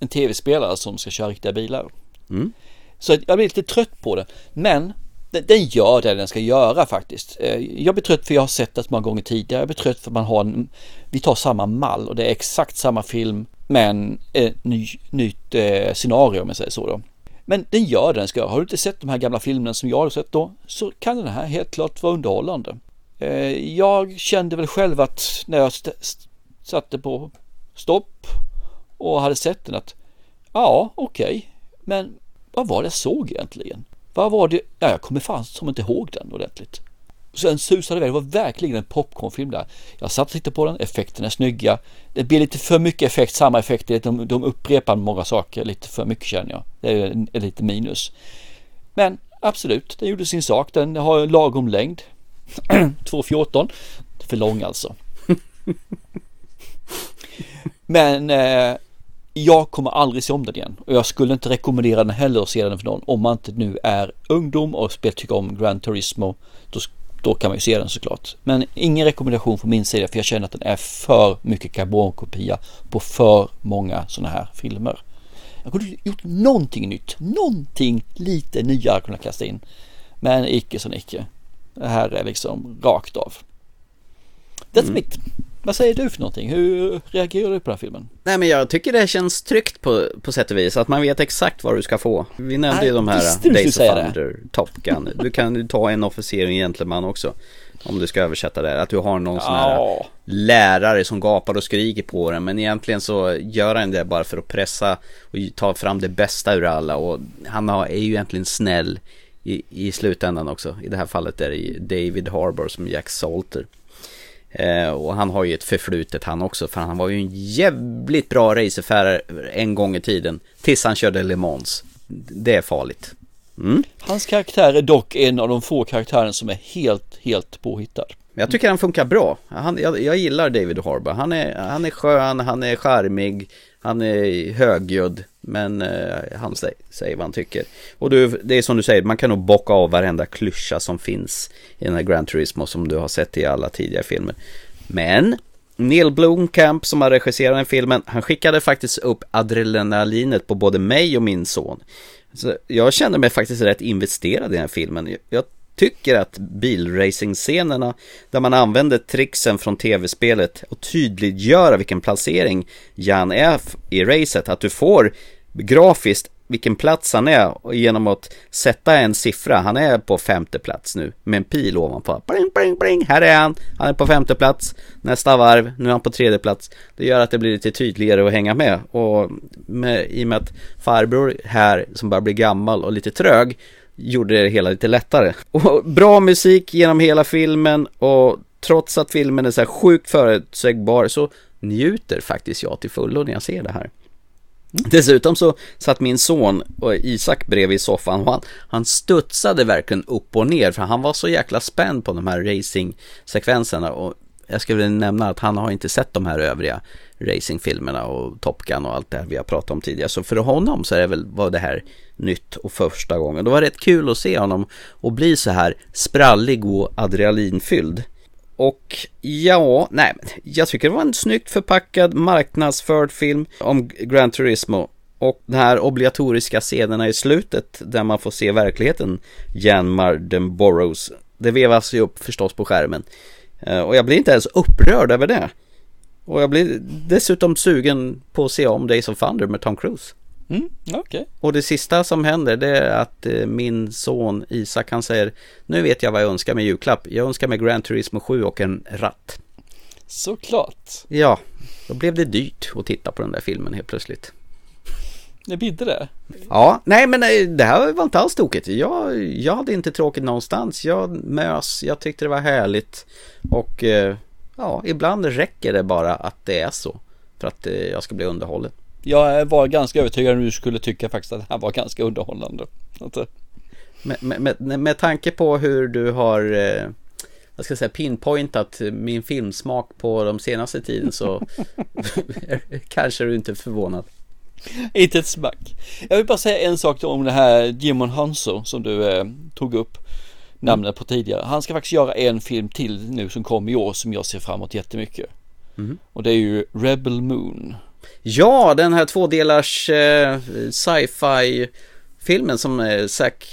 en tv-spelare som ska köra riktiga bilar. Mm. Så jag blir lite trött på det. Men den, gör det den ska göra faktiskt. Eh, jag blir trött för jag har sett det så många gånger tidigare. Jag blir trött för man har en, vi tar samma mall och det är exakt samma film men ett ny, nytt eh, scenario om jag säger så då. Men den gör det den ska göra. Har du inte sett de här gamla filmerna som jag har sett då så kan den här helt klart vara underhållande. Eh, Jag kände väl själv att när jag st- st- satte på stopp och hade sett den att ja okej men vad var det jag såg egentligen? Vad var det? Ja, jag kommer fan som inte ihåg den ordentligt. Sen susade iväg, det var verkligen en popcornfilm där. Jag satt och tittade på den, effekterna är snygga. Det blir lite för mycket effekt, samma effekter, de, de upprepar många saker lite för mycket känner jag. Det är, är lite minus. Men absolut, den gjorde sin sak, den har en lagom längd. 2.14, för lång alltså. Men eh, jag kommer aldrig se om den igen och jag skulle inte rekommendera den heller att se den för någon om man inte nu är ungdom och spel tycker om Gran Turismo. Då, då kan man ju se den såklart. Men ingen rekommendation från min sida för jag känner att den är för mycket karbonkopia på för många sådana här filmer. Jag kunde gjort någonting nytt, någonting lite nyare kunna kasta in. Men icke som icke. Det här är liksom rakt av. That's mm. mitt. Vad säger du för någonting? Hur reagerar du på den här filmen? Nej men jag tycker det känns tryggt på, på sätt och vis, att man vet exakt vad du ska få. Vi nämnde ju de här Days of Thunder, Top Gun. Du kan ta en officer och en gentleman också. Om du ska översätta det. Att du har någon sån här lärare som gapar och skriker på den. Men egentligen så gör han det bara för att pressa och ta fram det bästa ur alla. Och han är ju egentligen snäll i, i slutändan också. I det här fallet är det David Harbour som Jack Salter. Eh, och han har ju ett förflutet han också, för han var ju en jävligt bra racerförare en gång i tiden. Tills han körde Le Mans. Det är farligt. Mm. Hans karaktär är dock en av de få karaktärerna som är helt, helt påhittad. Jag tycker han funkar bra. Han, jag, jag gillar David Harbour. Han är, han är skön, han är charmig, han är högljudd. Men eh, han säger, säger vad han tycker. Och du, det är som du säger, man kan nog bocka av varenda klyscha som finns i den här Grand Turismo som du har sett i alla tidigare filmer. Men Neil Blomkamp som har regisserat den filmen, han skickade faktiskt upp adrenalinet på både mig och min son. Så jag kände mig faktiskt rätt investerad i den här filmen. Jag tycker att bilracing-scenerna där man använder tricksen från tv-spelet och tydliggöra vilken placering Jan är i racet, att du får grafiskt vilken plats han är genom att sätta en siffra. Han är på femte plats nu med en pil ovanpå. Bling, bling, bling. Här är han. Han är på femte plats. Nästa varv, nu är han på tredje plats. Det gör att det blir lite tydligare att hänga med. Och med, i och med att farbror här som börjar bli gammal och lite trög gjorde det hela lite lättare. Och bra musik genom hela filmen och trots att filmen är så här sjukt förutsägbar så njuter faktiskt jag till fullo när jag ser det här. Dessutom så satt min son och Isak bredvid soffan och han, han studsade verkligen upp och ner för han var så jäkla spänd på de här racing-sekvenserna och jag skulle vilja nämna att han har inte sett de här övriga racingfilmerna och Top Gun och allt det här vi har pratat om tidigare. Så för honom så är det väl, var det här nytt och första gången. Det var rätt kul att se honom och bli så här sprallig och adrenalinfylld. Och ja, nej, jag tycker det var en snyggt förpackad marknadsförd film om Gran Turismo. Och de här obligatoriska scenerna i slutet där man får se verkligheten Jan Marden Burrows. Det vevas ju upp förstås på skärmen. Eh, och jag blir inte ens upprörd över det. Och jag blir dessutom sugen på att se om Days of Thunder med Tom Cruise. Mm, okay. Och det sista som händer det är att eh, min son Isak han säger Nu vet jag vad jag önskar med julklapp. Jag önskar mig Grand Turismo 7 och en ratt. Såklart. Ja, då blev det dyrt att titta på den där filmen helt plötsligt. Det bidde det? Ja, nej men eh, det här var inte alls tokigt. Jag, jag hade inte tråkigt någonstans. Jag mös, jag tyckte det var härligt. Och eh, ja, ibland räcker det bara att det är så. För att jag ska bli underhållen jag var ganska övertygad om att du skulle tycka faktiskt att det här var ganska underhållande. Med, med, med, med tanke på hur du har eh, jag ska säga pinpointat min filmsmak på de senaste tiden så kanske du inte är förvånad. Inte ett smack. Jag vill bara säga en sak om det här Jimon Hanso som du eh, tog upp namnet på tidigare. Han ska faktiskt göra en film till nu som kommer i år som jag ser framåt jättemycket. Mm. Och det är ju Rebel Moon. Ja, den här tvådelars eh, sci-fi filmen som eh, Zack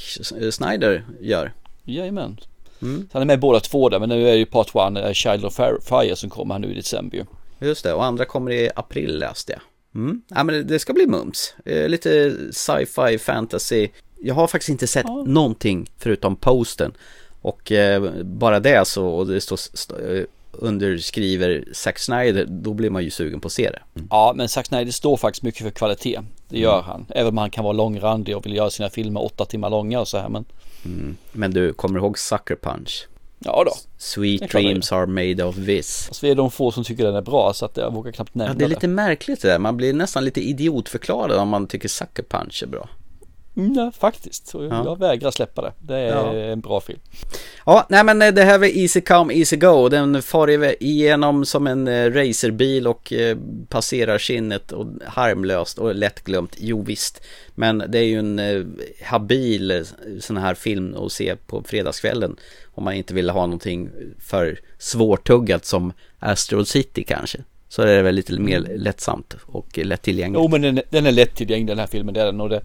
Snyder gör. Jajamän. Mm. Han är med båda två där, men nu är det ju Part 1, eh, Child of Fire som kommer här nu i december Just det, och andra kommer i april läste jag. Mm. Ja men det ska bli mums. Eh, lite sci-fi fantasy. Jag har faktiskt inte sett ja. någonting förutom posten. Och bara det så, och det står st- underskriver Zack Snyder, då blir man ju sugen på att se det. Mm. Ja, men Zack Snyder står faktiskt mycket för kvalitet. Det gör mm. han. Även om han kan vara långrandig och vill göra sina filmer åtta timmar långa och så här. Men, mm. men du, kommer ihåg Sucker Punch? Ja då. Sweet dreams are made of this. Alltså, vi är de få som tycker den är bra så att jag vågar knappt nämna det. Ja, det är lite märkligt det där. Man blir nästan lite idiotförklarad om man tycker Sucker Punch är bra. Mm, ja, faktiskt. Ja. Jag vägrar släppa det. Det är Ja. en bra film. Ja, nej men eh, det här var Easy Come Easy Go. Den far igenom som en eh, racerbil och eh, passerar skinnet och harmlöst och lättglömt. Jo visst. Men det är ju en habil sån här film att se på fredagskvällen. Om man inte vill ha någonting för svårtuggat som Astro City kanske. Så är det väl lite mer lättsamt och lättillgängligt. Jo men den, den är lättillgänglig den här filmen. Det är den, och det,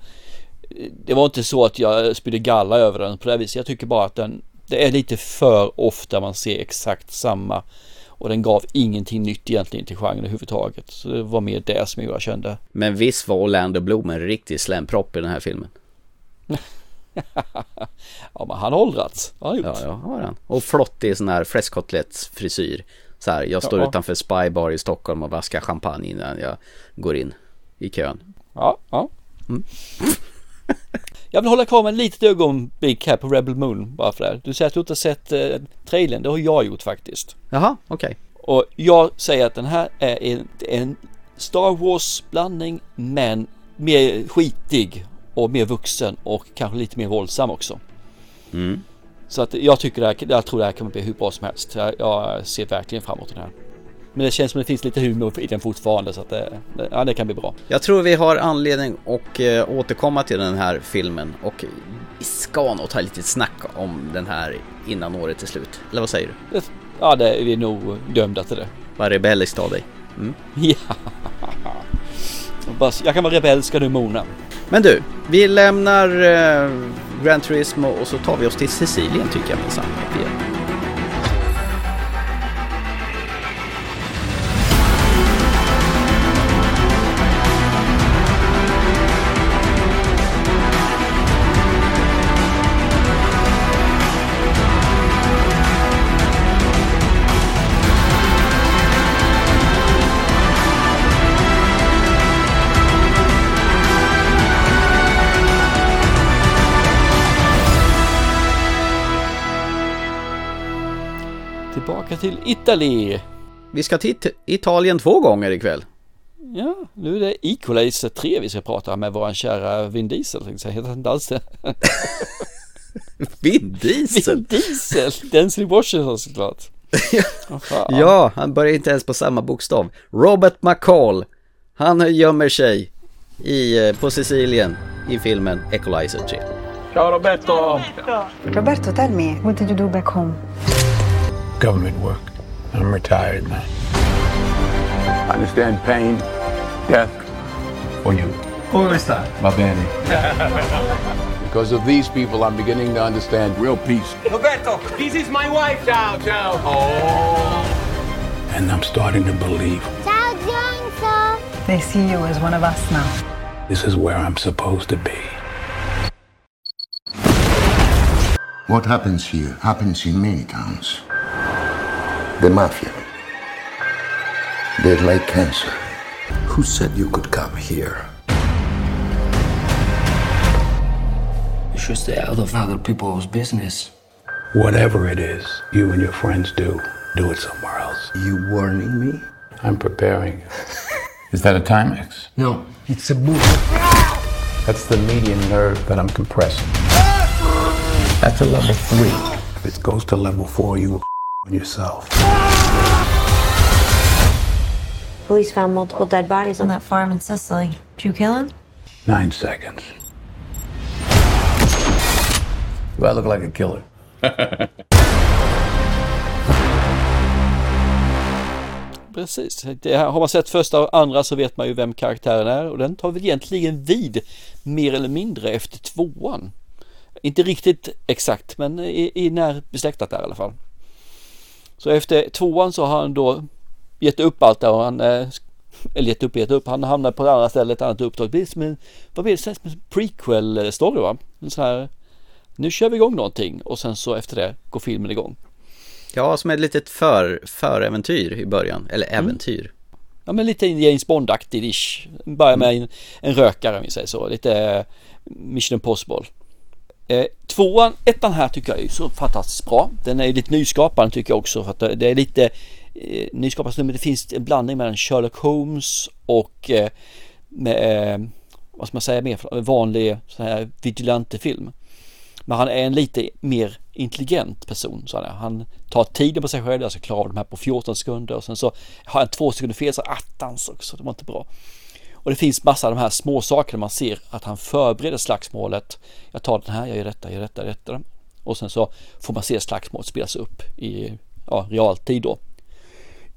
det var inte så att jag spydde galla över den på det viset. Jag tycker bara att den det är lite för ofta man ser exakt samma. Och den gav ingenting nytt egentligen till genren överhuvudtaget. Så det var mer det som jag kände. Men visst var Orlando Bloom en riktig slämpropp i den här filmen? ja men han har åldrats. Har han gjort. Ja, ja, har han. Och flottig sån här fläskkotlettsfrisyr. Så här, jag står Ja. utanför Spybar i Stockholm och vaskar champagne innan jag går in i kön. Ja, ja. Mm. Jag vill hålla kvar med ett litet ögonblick här på Rebel Moon bara för det. Du säger att du inte har sett eh, trailern. Det har jag gjort faktiskt. Jaha, okej. Och jag säger att den här är en, en Star Wars blandning men mer skitig och mer vuxen och kanske lite mer våldsam också. Mm. Så att jag tycker det här, jag tror det här kommer bli hur bra som helst. Jag, jag ser verkligen fram emot den här. Men det känns som det finns lite humor i den fortfarande så att det, ja, det kan bli bra. Jag tror vi har anledning att eh, återkomma till den här filmen och vi ska nog ta lite snack om den här innan året är slut. Eller vad säger du? Ja, det är vi nog dömda till det. Vad rebelliskt av dig. Mm. Ja. Jag kan vara rebelsk nu Mona. Men du, vi lämnar eh, Gran Turismo och så tar vi oss till Sicilien tycker jag minsann. Till Italy. Vi ska till It- Italien två gånger ikväll. Ja, nu är det Equalizer 3 vi ska prata med våran kära Vin Diesel. jag. Heter inte alls det? Vin Diesel? Vin Diesel! Denzel Washington såklart. Ja, han börjar inte ens på samma bokstav. Robert McCall. Han gömmer sig i, eh, på Sicilien i filmen Equalizer 3. Ciao Roberto! Roberto, tell me, what did you do back home? Government work. I'm retired, man. I understand pain, death. For you. Come sta? Va bene. because of these people, I'm beginning to understand real peace. Roberto, this is my wife. Ciao, ciao. Oh. And I'm starting to believe Ciao, Johnson. They see you as one of us now. this is where I'm supposed to be. What happens here happens in many towns. The mafia. They're like cancer. Who said you could come here? You should stay out of other people's business. Whatever it is you and your friends do, do it somewhere else. You warning me? I'm preparing. Is that a Timex? No. It's a boot. That's the median nerve that I'm compressing. That's a level three. If it goes to level four, you will on yourself. Police found multiple dead bodies On that farm in Sicily. Did you kill him? Nine seconds. Do I look like a killer? Precis. Det här, har man sett första och andra så vet man ju vem karaktären är och den tar väl egentligen vid mer eller mindre efter tvåan. Inte riktigt exakt men i, i när besläktat där i alla fall. Så efter tvåan så har han då gett upp allt där och han eh, eller gett upp, gett upp. Han hamnar på ett annat ställe, ett annat uppdrag. Det blir som en, vad blir det, som en prequel story va? En sån här, nu kör vi igång någonting och sen så efter det går filmen igång. Ja, som ett litet för, föräventyr i början. Eller äventyr. Ja men lite James Bond-aktig ish. Börjar med en, en rökare om vi säger så. Lite eh, Mission Impossible. Eh, tvåan, ettan här tycker jag är så fantastiskt bra. Den är lite nyskapande tycker jag också. För att det är lite eh, nyskapande men det finns en blandning mellan Sherlock Holmes och eh, med, eh, vad ska man säga mer, vanlig sån här vigilantefilm. Men han är en lite mer intelligent person. Så han, han tar tiden på sig själv, alltså klarar klara av de här på 14 sekunder och sen så har han två sekunder fel så attans också, det var inte bra. Och det finns massa av de här små sakerna man ser att han förbereder slagsmålet. Jag tar den här, jag gör detta, jag gör detta, jag gör detta. Och sen så får man se slagsmålet spelas upp i ja, realtid då.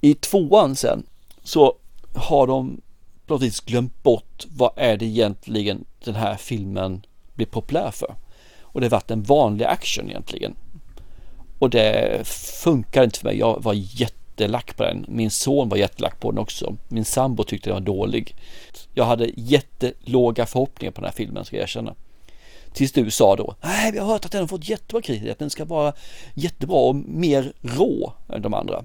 I tvåan sen så har de på något vis glömt bort vad är det egentligen den här filmen blir populär för. Och det har varit en vanlig action egentligen. Och det funkar inte för mig. Jag var jättelack på den. Min son var jättelack på den också. Min sambo tyckte den var dålig. Jag hade jättelåga förhoppningar på den här filmen ska jag erkänna. Tills du sa då, nej vi har hört att den har fått jättebra kritik, att den ska vara jättebra och mer rå än de andra.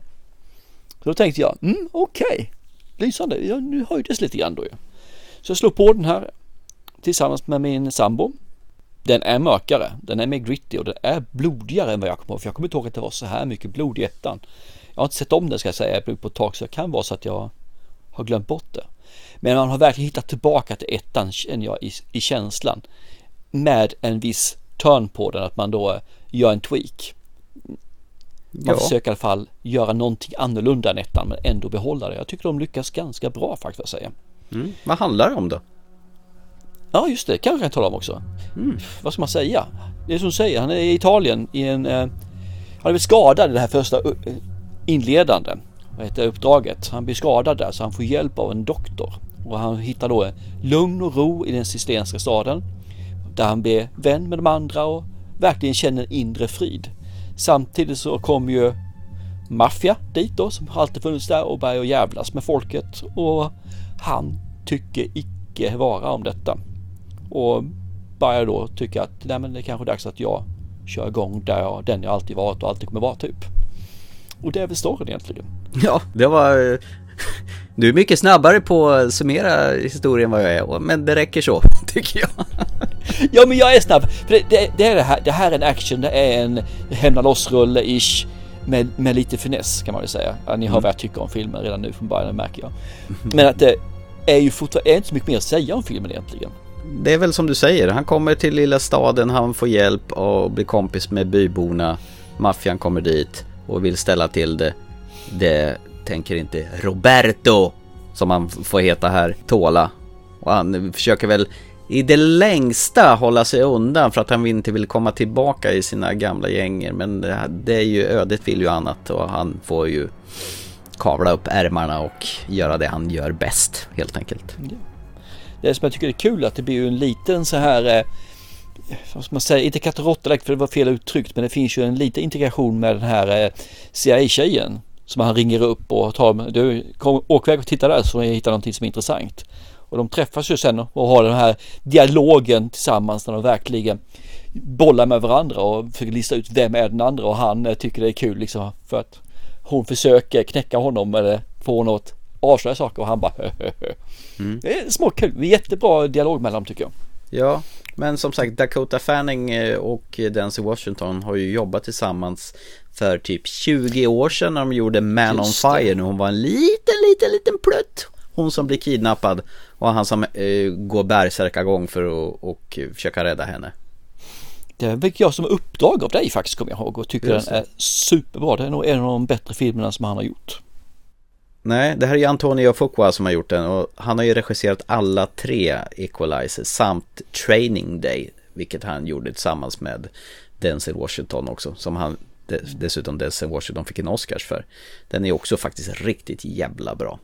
Så då tänkte jag, mm, okej, okay. lysande, ja, nu höjdes lite grann då ju. Så jag slog på den här tillsammans med min sambo. Den är mörkare, den är mer gritty och den är blodigare än vad jag kommer ihåg. För jag kommer inte ihåg att det var så här mycket blod i ettan. Jag har inte sett om det ska jag säga på ett tag så det kan vara så att jag har glömt bort det. Men man har verkligen hittat tillbaka till ettan känner jag i, i känslan. Med en viss turn på den, att man då gör en tweak. Man ja. försöker i alla fall göra någonting annorlunda än ettan men ändå behålla det. Jag tycker de lyckas ganska bra faktiskt att säga. Mm. Vad handlar det om då? Ja just det, kanske jag kan tala om också. Mm. Vad ska man säga? Det är som du säger, han är i Italien i en... Eh, han är väl skadad i det här första eh, inledande vad heter uppdraget. Han blir skadad där så han får hjälp av en doktor. Och han hittar då lugn och ro i den cistercienska staden. Där han blir vän med de andra och verkligen känner inre frid. Samtidigt så kommer ju maffia dit då som alltid funnits där och börjar jävlas med folket och han tycker icke vara om detta. Och börjar då tycka att nej men det är kanske är dags att jag kör igång där jag, den jag alltid varit och alltid kommer vara typ. Och det är väl storyn egentligen. Ja, det var du är mycket snabbare på att summera historien vad jag är, men det räcker så, tycker jag. ja, men jag är snabb. För det, det, det, är det, här, det här är en action, det är en hämna loss-rulle-ish med, med lite finess kan man väl säga. Ja, ni har mm. vad jag tycker om filmen redan nu från början, märker jag. Men att det är ju fortfarande är inte så mycket mer att säga om filmen egentligen. Det är väl som du säger, han kommer till lilla staden, han får hjälp och blir kompis med byborna. Maffian kommer dit och vill ställa till det. Det tänker inte Roberto, som han får heta här, tåla. Och han försöker väl i det längsta hålla sig undan för att han inte vill komma tillbaka i sina gamla gänger. Men det är ju, ödet vill ju annat och han får ju kavla upp ärmarna och göra det han gör bäst helt enkelt. Det som jag tycker är kul är att det blir ju en liten så här eh, vad ska man säga, inte katt och för det var fel uttryckt men det finns ju en liten integration med den här eh, CIA-tjejen som han ringer upp och tar, du kom, åk iväg och titta där så jag hittar någonting som är intressant. Och de träffas ju sen och har den här dialogen tillsammans när de verkligen bollar med varandra och försöker lista ut vem är den andra och han eh, tycker det är kul liksom för att hon försöker knäcka honom eller få att avslöja saker och han bara mm. Det är småkul, jättebra dialog mellan dem tycker jag. Ja, men som sagt Dakota Fanning eh, och Denzel Washington har ju jobbat tillsammans för typ 20 år sedan när de gjorde Man Just on Fire. När hon var en liten, liten, liten plutt. Hon som blir kidnappad och han som eh, går bärsärkagång för att och försöka rädda henne. Det fick jag som uppdrag av dig faktiskt kommer jag ihåg och tycker den är superbra. Det är nog en av de bättre filmerna som han har gjort. Nej, det här är ju Antonio Fuqua som har gjort den och han har ju regisserat alla tre Equalizer samt Training Day, vilket han gjorde tillsammans med Denzel Washington också, som han dessutom Denzel Washington fick en Oscars för. Den är också faktiskt riktigt jävla bra.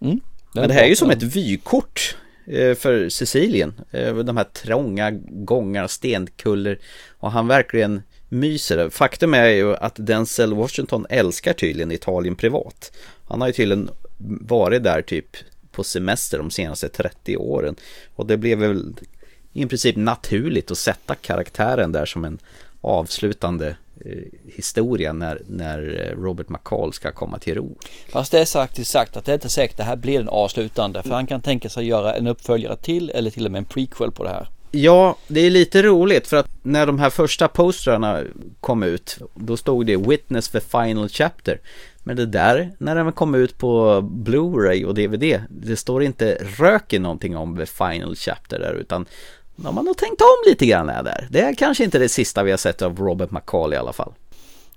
Mm, Men det här är ju som ett vykort eh, för Sicilien. Eh, de här trånga gångar, stenkuller och han verkligen myser. Faktum är ju att Denzel Washington älskar tydligen Italien privat. Han har ju tydligen varit där typ på semester de senaste 30 åren. Och det blev väl i princip naturligt att sätta karaktären där som en avslutande eh, historia när, när eh, Robert McCall ska komma till ro. Fast det är faktiskt sagt att det är inte säkert att det här blir den avslutande för han kan tänka sig göra en uppföljare till eller till och med en prequel på det här. Ja, det är lite roligt för att när de här första postrarna kom ut Då stod det Witness the Final Chapter Men det där, när den kom ut på Blu-ray och DVD Det står inte röken någonting om the Final Chapter där utan De har nog tänkt om lite grann där Det är kanske inte det sista vi har sett av Robert McCall i alla fall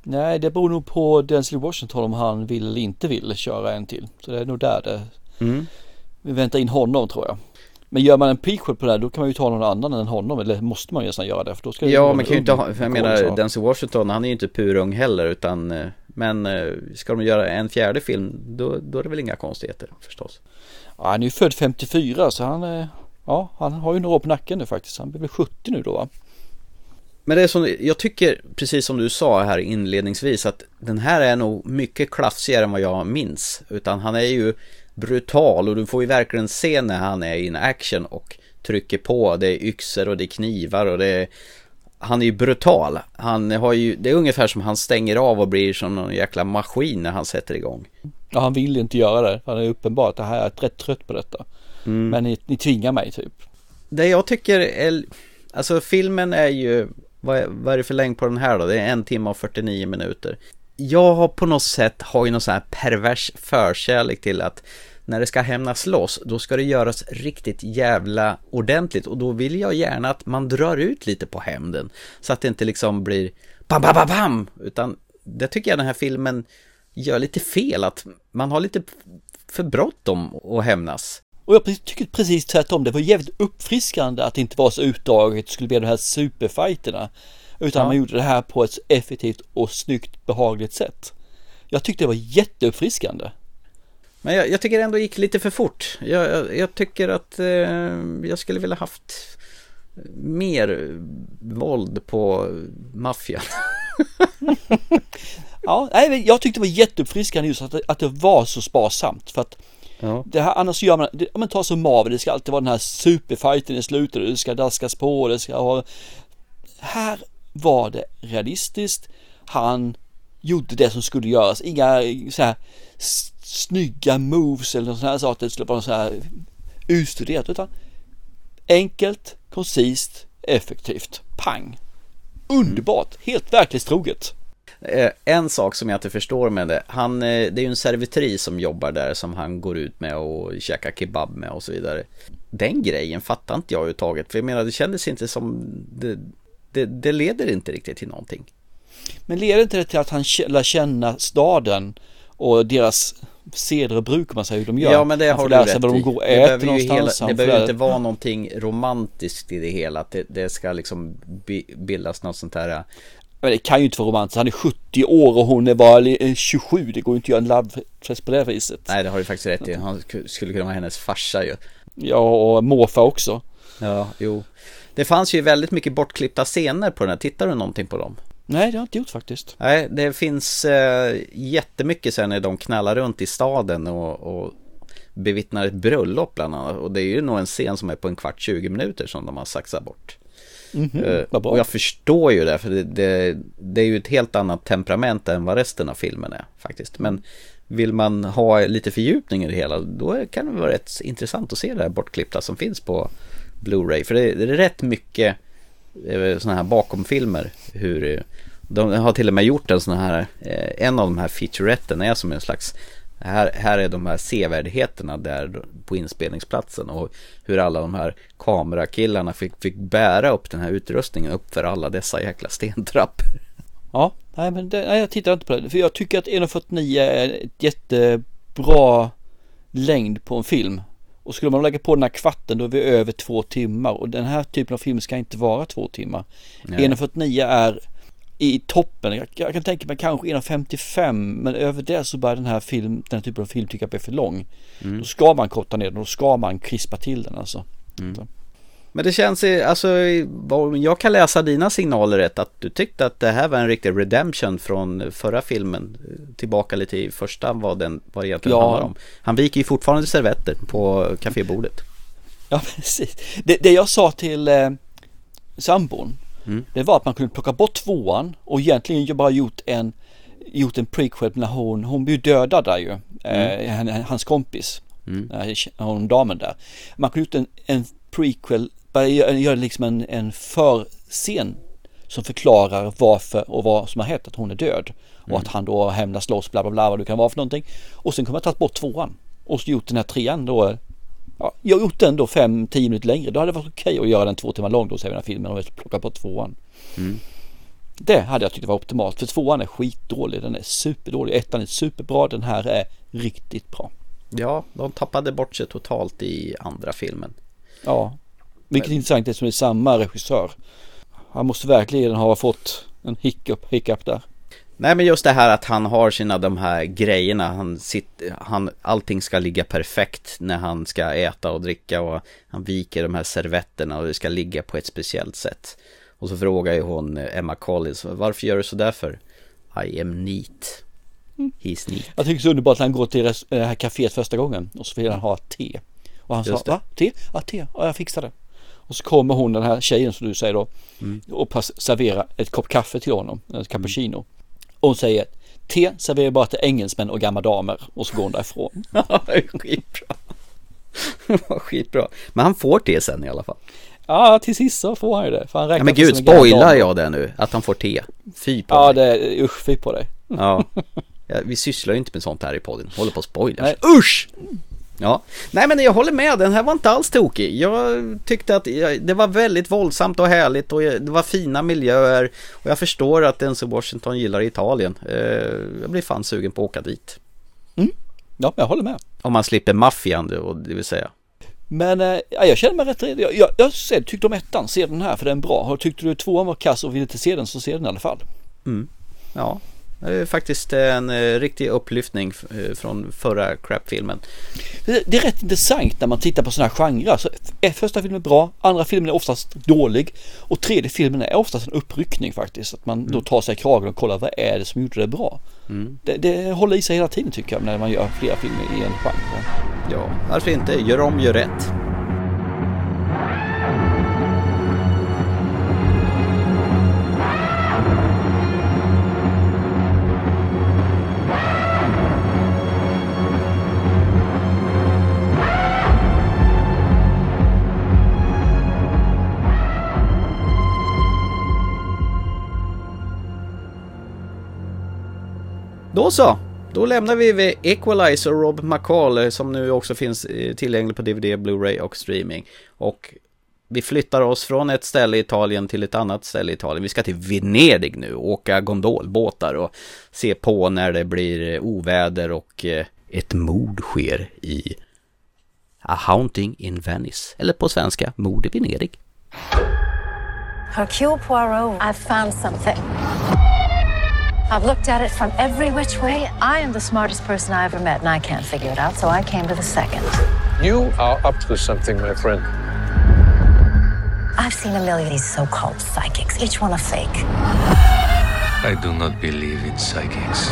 Nej, det beror nog på Denzel Washington om han vill eller inte vill köra en till. Så det är nog där det... Mm. Vi väntar in honom tror jag. Men gör man en prequel på det här då kan man ju ta någon annan än honom eller måste man ju nästan göra det för då ska Ja en kan ju inte ha, för jag menar som- Denzel Washington han är ju inte purung heller utan eh, Men eh, ska de göra en fjärde film då, då är det väl inga konstigheter förstås Ja, han är ju född 54 så han är... Ja, han har ju några år på nacken nu faktiskt. Han blir väl 70 nu då va? Men det är som, jag tycker, precis som du sa här inledningsvis, att den här är nog mycket klaffsigare än vad jag minns. Utan han är ju brutal och du får ju verkligen se när han är in action och trycker på. Det är yxor och det är knivar och det är... Han är ju brutal. Han har ju, det är ungefär som han stänger av och blir som någon jäkla maskin när han sätter igång. Ja, han vill ju inte göra det. Han är uppenbart att jag är rätt trött på detta. Mm. Men ni, ni tvingar mig typ. Det jag tycker är, alltså filmen är ju, vad är, vad är det för längd på den här då? Det är en timme och 49 minuter. Jag har på något sätt, har ju någon sån här pervers förkärlek till att när det ska hämnas loss, då ska det göras riktigt jävla ordentligt och då vill jag gärna att man drar ut lite på hämnden. Så att det inte liksom blir bam, bam, bam, bam, utan det tycker jag den här filmen gör lite fel, att man har lite för bråttom att hämnas. Och jag tycker precis tvärtom. Det var jävligt uppfriskande att det inte var så utdraget. Det skulle bli de här superfighterna. Utan Ja. man gjorde det här på ett effektivt och snyggt behagligt sätt. Jag tyckte det var jätteuppfriskande. Men jag, jag tycker det ändå gick lite för fort. Jag, jag, jag tycker att eh, jag skulle vilja haft mer våld på maffian. Ja, nej, jag tyckte det var jätteuppfriskande just att att det var så sparsamt. För att Ja. det här, annars gör man, det, ja, men ta som Marvel, det ska alltid vara den här superfighten i slutet, det ska daskas på, det ska ha... Här var det realistiskt, han gjorde det som skulle göras, inga så här snygga moves eller sådana här saker, det skulle vara så här utstuderat, utan enkelt, koncist, effektivt, pang. Underbart, helt verklighetstroget. Eh, en sak som jag inte förstår med det, han, eh, det är ju en servitris som jobbar där som han går ut med och käkar kebab med och så vidare. Den grejen fattar inte jag överhuvudtaget, för jag menar det kändes inte som, det, det, det leder inte riktigt till någonting. Men leder inte det till att han lär känna staden och deras seder och bruk man säger hur de gör? Ja men det har du lära sig rätt vad de går och Det behöver ju hela, det behöver inte vara någonting romantiskt i det hela, att det, det ska liksom bi- bildas något sånt här Men det kan ju inte vara romantiskt. Han är 70 år och hon är bara li- 27. Det går ju inte att göra en love på det viset. Nej det har du faktiskt rätt i, han sk- skulle kunna vara hennes farsa ju Ja och morfar också. Ja, jo Det fanns ju väldigt mycket bortklippta scener på den här, tittar du någonting på dem? Nej det har jag inte gjort faktiskt. Nej, det finns eh, jättemycket sen när de knallar runt i staden och, och bevittnar ett bröllop bland annat och det är ju nog en scen som är på en kvart 20 minuter som de har saxat bort Eh, vad bra. och jag förstår ju det för det, det, det är ju ett helt annat temperament än vad resten av filmen är faktiskt men vill man ha lite fördjupning i det hela då kan det vara rätt intressant att se det här bortklippta som finns på Blu-ray för det, det är rätt mycket eh, sådana här bakomfilmer hur eh, de har till och med gjort en sån här eh, en av de här featuretten är som en slags här, här är de här sevärdheterna där på inspelningsplatsen och hur alla de här kamerakillarna fick, fick bära upp den här utrustningen upp för alla dessa jäkla stentrappor. Ja, nej men det, nej, jag tittar inte på det. För jag tycker att 1.49 är ett jättebra längd på en film. Och skulle man lägga på den här kvarten då är vi över två timmar. Och den här typen av film ska inte vara två timmar. Nej. 1.49 är i toppen. Jag, jag kan tänka mig kanske 1.55 men över det så börjar den här film, den här typen av film tycka att bli för lång. Mm. Då ska man korta ner den, då ska man krispa till den alltså. Så. Men det känns, alltså, jag kan läsa dina signaler rätt, att du tyckte att det här var en riktig redemption från förra filmen. Tillbaka lite i första vad den vad det egentligen Ja. handlar om. Han viker ju fortfarande servetter på kafébordet. Ja precis. Det, det jag sa till eh, sambon Mm. Det var att man kunde plocka bort tvåan och egentligen bara gjort en Gjort en prequel när hon, hon blir dödad där ju eh, han- Hans kompis Mm. eh, Hon damen där Man kunde gjort en, en prequel gör, gör liksom en, en förscen som förklarar varför och vad som har hänt, att hon är död. Och Mm. att han då hämnas loss, bla bla bla vad det kan vara för någonting. Och sen kommer jag tagit bort tvåan. Och så gjort den här trean då. Ja, jag har gjort den då fem, tio minuter längre. Då hade det varit okej att göra den två timmar lång då, säger den här filmen och plocka bort tvåan. Mm. Det hade jag tyckt var optimalt. För tvåan är skitdålig. Den är superdålig. Ettan är superbra. Den här är riktigt bra. Ja, de tappade bort sig totalt i andra filmen. Ja, vilket är intressant eftersom det är samma regissör. Han måste verkligen ha fått en hiccup, hiccup där. Nej men just det här att han har sina de här grejerna, han sitter, han, allting ska ligga perfekt när han ska äta och dricka och han viker de här servetterna och det ska ligga på ett speciellt sätt. Och så frågar ju hon Emma Collins, varför gör du så där för? I am neat. He's neat. Jag tycker det är så underbart när han går till res- det här kaféet första gången och så vill han ha te. Och han Just sa, det. va? Te? Ja, te. Ja, jag fixar det. Och så kommer hon, den här tjejen som du säger då, Mm. och serverar ett kopp kaffe till honom, en cappuccino. Och hon säger, te serverar bara till engelsmän och gamla damer. Och så går hon därifrån. Skitbra. Skitbra. Men han får te sen i alla fall. Ja, till sist så får han ju det. För han Ja men gud, spoilar jag det nu? Att han får te? Fy på Ja, mig. det är usch, fy på dig. Ja. ja. Vi sysslar ju inte med sånt här i podden. Håller på att spoila. Nej. Usch! Ja, nej men jag håller med, den här var inte alls tokig. Jag tyckte att det var väldigt våldsamt och härligt och det var fina miljöer. Och jag förstår att Denzel Washington gillar Italien. Eh, Jag blir fan sugen på att åka dit. Ja, jag håller med. Om man slipper maffian det vill säga. Men ja, jag känner mig rätt redo. Jag, jag, jag ser, tyckte om ettan, se den här för den är bra. Tyckte du tvåan var kass och ville inte se den så se den i alla fall. Mm. Ja, det är faktiskt en eh, riktig upplyftning eh, från förra crap-filmen. Det, är rätt intressant när man tittar på sådana här genrer. Så, eh, första filmen är bra, andra filmen är oftast dålig och tredje filmen är oftast en uppryckning faktiskt. Att man då tar sig i kragen och kollar vad är det som gjorde det bra. Mm. Det, det håller i sig hela tiden tycker jag när man gör flera filmer i en genre. Ja, varför inte? Gör om, gör rätt. Då så, då lämnar vi vid Equalizer och Rob McCall eh, som nu också finns eh, tillgänglig på DVD, Blu-ray och streaming. Och vi flyttar oss från ett ställe i Italien till ett annat ställe i Italien. Vi ska till Venedig nu, åka gondolbåtar och se på när det blir eh, oväder och ett mord sker i A Haunting in Venice. Eller på svenska, Mord i Venedig. Hercule Poirot, I found something. I've looked at it from every which way. I am the smartest person I ever met, and I can't figure it out, so I came to the second. You are up to something, my friend. I've seen a million of these so called psychics, each one a fake. I do not believe in psychics.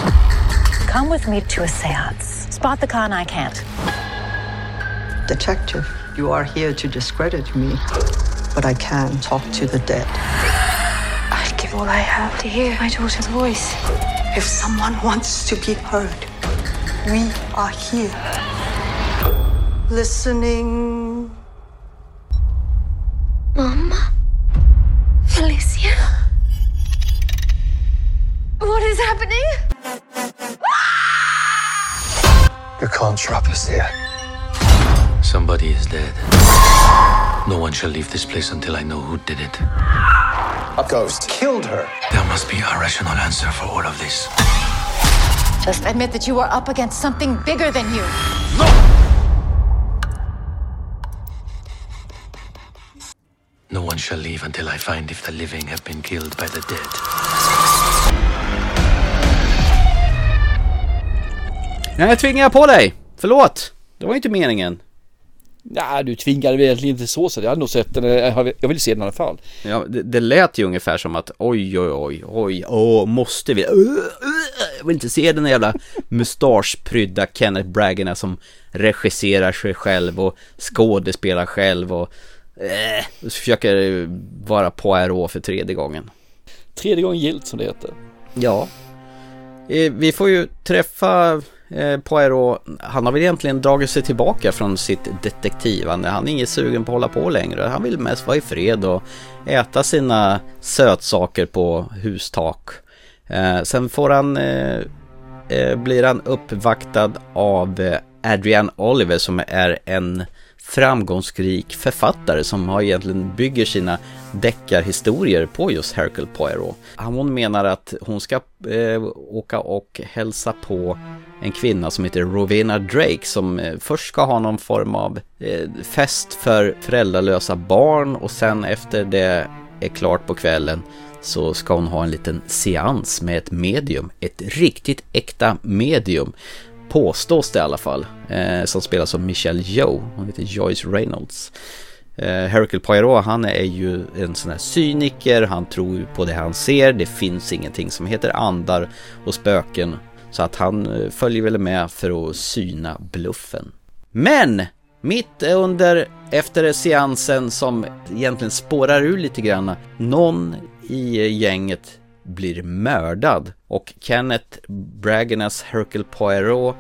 Come with me to a seance. Spot the con, I can't. Detective, you are here to discredit me, but I can talk to the dead. I'd give all I have to hear my daughter's voice. If someone wants to be heard, we are here. Listening. Mama? Felicia? What is happening? Ah! You can't trap us here. Somebody is dead. No one shall leave this place until I know who did it. A ghost killed her. There must be a rational answer for all of this. Just admit that you are up against something bigger than you. No No one shall leave until I find if the living have been killed by the dead. Nej, tvingar jag på dig. Förlåt. Det var inte meningen. Ja, du tvingade mig egentligen inte så så jag hade nog sett den. Jag vill se den i alla fall. Ja, det, det lät ju ungefär som att oj, oj, oj, oj, åh, måste vi? Jag vill inte se den jävla mustaschprydda Kenneth Braggerna som regisserar sig själv och skådespelar själv och så försöker vara Poirot för tredje gången. Tredje gången gilt som det heter. Ja. Eh, Vi får ju träffa eh, Poirot, han har väl egentligen dragit sig tillbaka från sitt detektivande. Han är inte sugen på att hålla på längre. Han vill mest vara i fred och äta sina sötsaker på hustak. Eh, sen får han, eh, eh, blir han uppvaktad av eh, Adrian Oliver som är en framgångsrik författare som har egentligen bygger sina deckarhistorier på just Hercule Poirot. Hon menar att hon ska eh, åka och hälsa på en kvinna som heter Rowena Drake som eh, först ska ha någon form av eh, fest för föräldralösa barn och sen efter det är klart på kvällen så ska hon ha en liten seans med ett medium, ett riktigt äkta medium påstås det i alla fall, eh, som spelas av Michelle Yeoh, hon heter Joyce Reynolds. Eh, Hercule Poirot, han är ju en sån här cyniker, han tror på det han ser, det finns ingenting som heter andar och spöken. Så att han eh, följer väl med för att syna bluffen. Men! Mitt under, efter seansen som egentligen spårar ur lite grann, någon i gänget blir mördad och Kenneth Braganas Hercule Poirot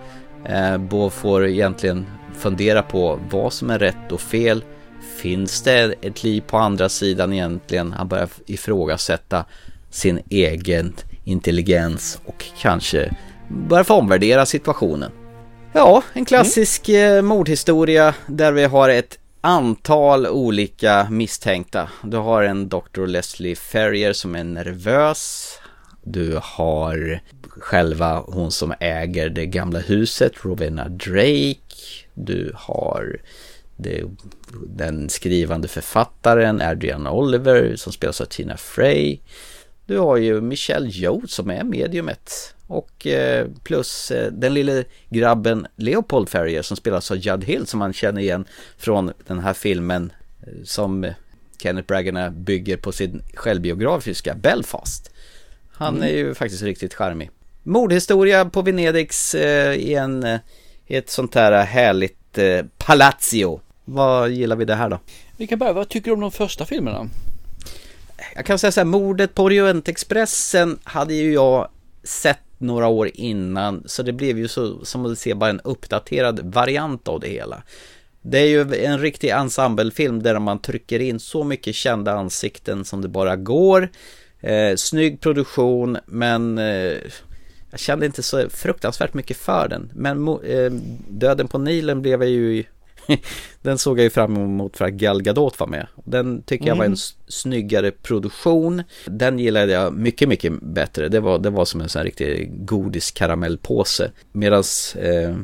eh, får egentligen fundera på vad som är rätt och fel. Finns det ett liv på andra sidan egentligen? Han börjar ifrågasätta sin egen intelligens och kanske börjar få omvärdera situationen. Ja, en klassisk mm. mordhistoria där vi har ett antal olika misstänkta. Du har en Dr. Leslie Ferrier som är nervös. Du har själva hon som äger det gamla huset, Rowena Drake. Du har det, den skrivande författaren Adrian Oliver som spelas av Tina Frey. Du har ju Michelle Yeoh som är mediumet och eh, plus eh, den lille grabben Leopold Ferrier som spelas av Judd Hill som man känner igen från den här filmen eh, som Kenneth Bragana bygger på sin självbiografiska Belfast. Han är ju faktiskt riktigt charmig. Mordhistoria på Venedigs i en, i ett sånt här härligt palazzo. Vad gillar vi det här då? Vi kan börja, vad tycker du om de första filmerna? Jag kan säga så här, mordet på Orientexpressen hade ju jag sett några år innan så det blev ju så som att se bara en uppdaterad variant av det hela. Det är ju en riktig ensemblefilm där man trycker in så mycket kända ansikten som det bara går. Eh, snygg produktion men eh, jag kände inte så fruktansvärt mycket för den. Men eh, Döden på Nilen blev jag ju den såg jag ju fram emot för att Gal Gadot var med. Den tycker jag var en mm. snyggare produktion. Den gillade jag mycket, mycket bättre. Det var, det var som en sån här riktig godiskaramellpåse. Medan eh,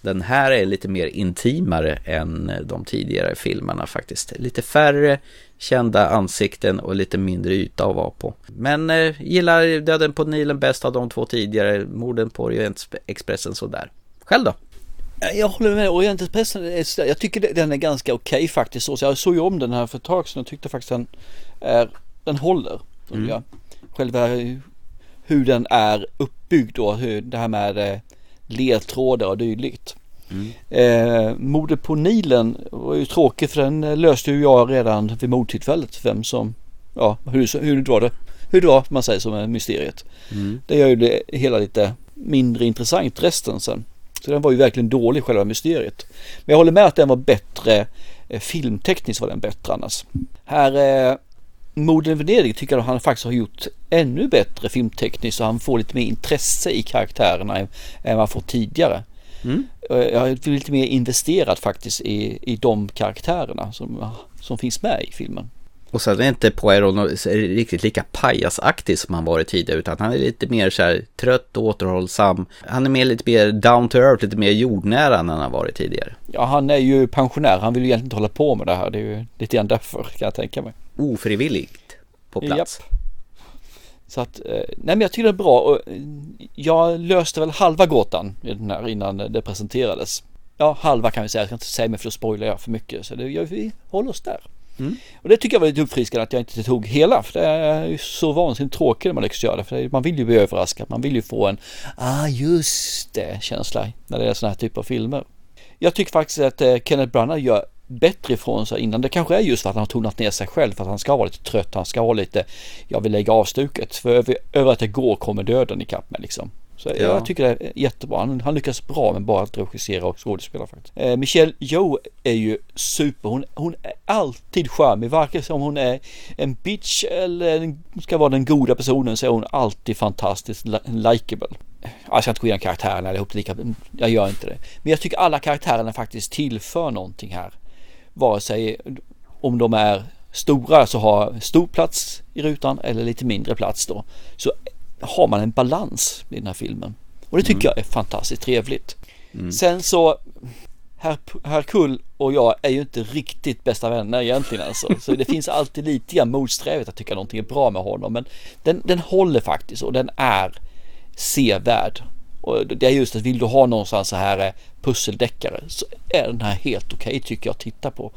den här är lite mer intimare än de tidigare filmerna faktiskt. Lite färre kända ansikten och lite mindre yta att vara på. Men eh, gillar Döden på Nilen bäst av de två tidigare, Morden på Orientexpressen sådär. Själv då? Jag håller med, Orientexpressen, jag tycker den är ganska okej okay, faktiskt. Så jag såg ju om den här för ett tag sedan och tyckte faktiskt den är, den håller. Mm. Jag. Själva hur den är uppbyggd och hur det här med eh, ledtrådar och dylikt. Mm. Eh, mordet på Nilen var ju tråkigt för den löste ju jag redan vid mordtillfället. Vem som, ja hur, hur det var det, hur det var man säger som är mysteriet. Mm. Det gör ju det hela lite mindre intressant resten sen. Så den var ju verkligen dålig själva mysteriet. Men jag håller med att den var bättre, eh, filmtekniskt var den bättre annars. Här eh, Morden Venedig tycker jag han faktiskt har gjort ännu bättre filmtekniskt så han får lite mer intresse i karaktärerna än, än man får tidigare. Mm. Eh, jag är lite mer investerad faktiskt i, i de karaktärerna som, som finns med i filmen. Och sen är inte Poirot riktigt lika pajasaktig som han varit tidigare utan han är lite mer så här trött och återhållsam. Han är mer lite mer down to earth, lite mer jordnära än han har varit tidigare. Ja, han är ju pensionär. Han vill ju egentligen inte hålla på med det här. Det är ju lite grann därför kan jag tänka mig. Ofrivilligt på plats. Japp. Så att, eh, nej men jag tycker det är bra och eh, jag löste väl halva gåtan i den här innan det presenterades. Ja, halva kan vi säga. Jag ska inte säga mig för då spoilar jag för mycket. Så det, vi håller oss där. Mm. Och det tycker jag var lite uppfriskande att jag inte tog hela. För det är ju så vansinnigt tråkigt när man lyckas göra det. För man vill ju bli överraskad. Man vill ju få en, ah just det känsla när det är sådana här typer av filmer. Jag tycker faktiskt att eh, Kenneth Branagh gör bättre ifrån sig innan. Det kanske är just för att han har tonat ner sig själv. För att han ska vara lite trött. Han ska vara lite, jag vill lägga av stuket. För över, över att det går kommer döden ikapp mig liksom. Så Ja. jag tycker det är jättebra. Han, han lyckas bra med bara att regissera och skådespela faktiskt. Eh, Michelle Yeoh är ju super. Hon, hon är alltid charmig. Varken som hon är en bitch eller en- ska vara den goda personen så är hon alltid fantastiskt li- likeable. Jag ska inte gå igenom karaktärerna allihop lika. Jag gör inte det. Men jag tycker alla karaktärerna faktiskt tillför någonting här. Vare sig om de är stora så har stor plats i rutan eller lite mindre plats då. Så har man en balans i den här filmen. Och det tycker jag är fantastiskt trevligt. Sen så Herr, herr Kull och jag är ju inte riktigt bästa vänner egentligen alltså. Så det finns alltid lite grann motsträvigt att tycka någonting är bra med honom. Men den, den håller faktiskt och den är sevärd. Och det är just att vill du ha någonstans så här eh, pusseldeckare så är den här helt okej tycker jag att titta på.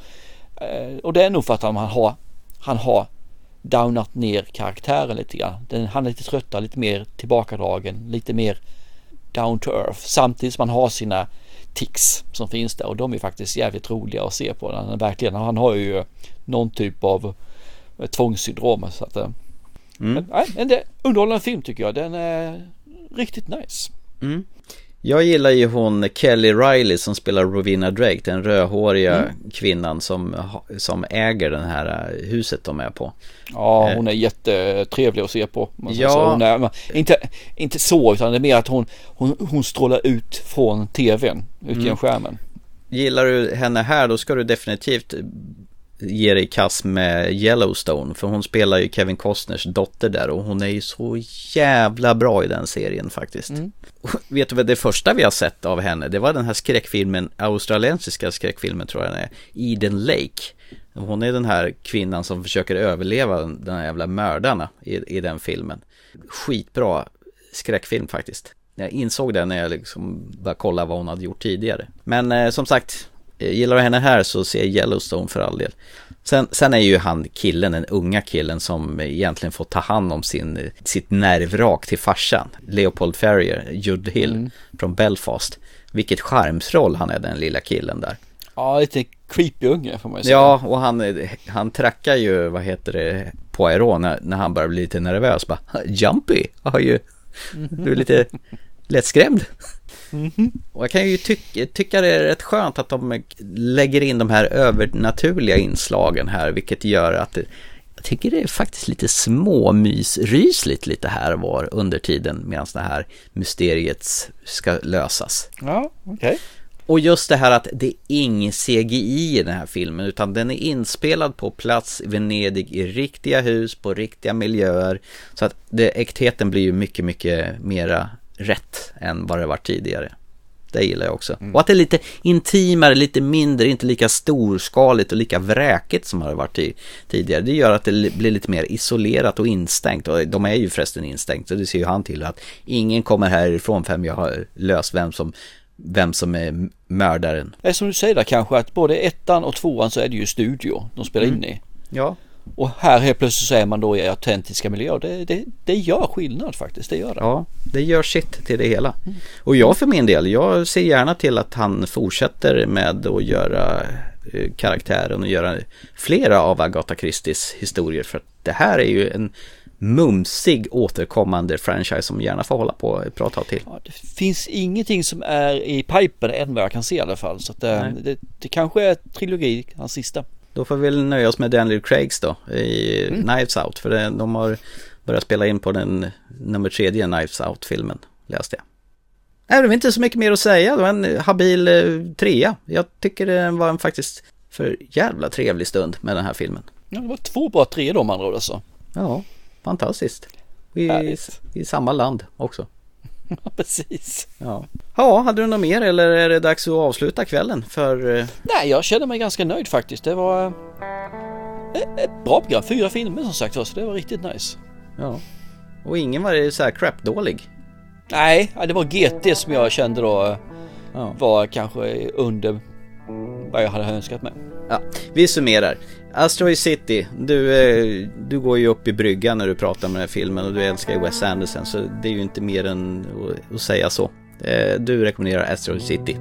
Eh, Och det är nog för att han har, han har downat ner karaktären lite grann. Den, han är lite tröttare, lite mer tillbakadragen, lite mer down to earth. Samtidigt som han har sina tics som finns där och de är faktiskt jävligt roliga att se på. Han, verkligen, han har ju någon typ av eh, tvångssyndrom. Så att, eh, men, nej, men det är underhållande film tycker jag. Den är riktigt nice. Mm. Jag gillar ju hon Kelly Riley som spelar Rowena Drake, den rödhåriga Mm. kvinnan som, som äger det här eh, huset de är på. Ja, hon är jättetrevlig att se på. Ja. är, inte, inte så, utan det är mer att hon, hon, hon strålar ut från tvn, ut genom Mm. skärmen. Gillar du henne här då ska du definitivt ge dig i kast med Yellowstone för hon spelar ju Kevin Costners dotter där och hon är ju så jävla bra i den serien faktiskt. Mm. Vet du vad det första vi har sett av henne? Det var den här skräckfilmen, australiensiska skräckfilmen tror jag den är, Eden Lake. Hon är den här kvinnan som försöker överleva den här jävla mördarna i, i den filmen. Skitbra skräckfilm faktiskt. Jag insåg det när jag liksom började kolla vad hon hade gjort tidigare. Men eh, som sagt, gillar du henne här så se Yellowstone för all del. Sen, sen är ju han killen, den unga killen som egentligen får ta hand om sin, eh, sitt nervrak till farsan. Leopold Ferrier, Judd Hill Mm. från Belfast. Vilket charmsroll han är den lilla killen där. Ja, lite creepy unge får man ju säga. Ja, och han, eh, han trackar ju, vad heter det, Poirot när, när han börjar bli lite nervös. Bara, Jumpy, har ju, du är lite lättskrämd. Och jag kan ju tycka, tycka det är rätt skönt att de lägger in de här övernaturliga inslagen här, vilket gör att det, jag tycker det är faktiskt lite småmysrysligt lite här och var under tiden medan det här mysteriet ska lösas. Ja, okej. Och just det här att det är ingen CGI i den här filmen utan den är inspelad på plats i Venedig i riktiga hus, på riktiga miljöer. Så att det, äktheten blir ju mycket, mycket mera rätt än vad det var tidigare. Det gillar jag också. Och att det är lite intimare, lite mindre, inte lika storskaligt och lika vräkigt som det har varit ti- tidigare. Det gör att det li- blir lite mer isolerat och instängt. Och de är ju förresten instängt, så det ser ju han till att ingen kommer härifrån förrän jag har löst vem som, vem som är mördaren. Som du säger där kanske att både ettan och tvåan så är det ju studio de spelar in i. Ja. Och här helt plötsligt så är man då i autentiska miljöer. Det, det, det gör skillnad faktiskt, det gör det. Ja, det gör sitt till det hela. Och jag för min del, jag ser gärna till att han fortsätter med att göra eh, karaktären och göra flera av Agatha Christies historier. För att det här är ju en mumsig återkommande franchise som gärna får hålla på ett bra tag till. Ja, det finns ingenting som är i pipen än vad jag kan se i alla fall. Så att, eh, det, det kanske är trilogi, hans sista. Då får vi väl nöja oss med Daniel Craigs då i Knives Out. För det, de har börjat spela in på den nummer tredje Knives Out-filmen, läste jag. Nej, det var inte så mycket mer att säga. Det var en habil eh, trea. Jag tycker det var en faktiskt för jävla trevlig stund med den här filmen. Ja, det var två bra tre då med andra ord alltså. Ja, fantastiskt. I. I samma land också. Ja, precis. Ja. ja, hade du något mer eller är det dags att avsluta kvällen för... eh, Nej, jag känner mig ganska nöjd faktiskt. Det var eh, ett bra program. Fyra filmer som sagt så det var riktigt nice. Ja. Och ingen var så här crap-dålig. Nej, det var GT som jag kände då eh, Ja. var kanske under vad jag hade önskat mig. Ja, vi summerar. Asteroid City, du, eh, du går ju upp i bryggan när du pratar med den här filmen och du älskar ju Wes Anderson så det är ju inte mer än att, säga så. Eh, Du rekommenderar Asteroid City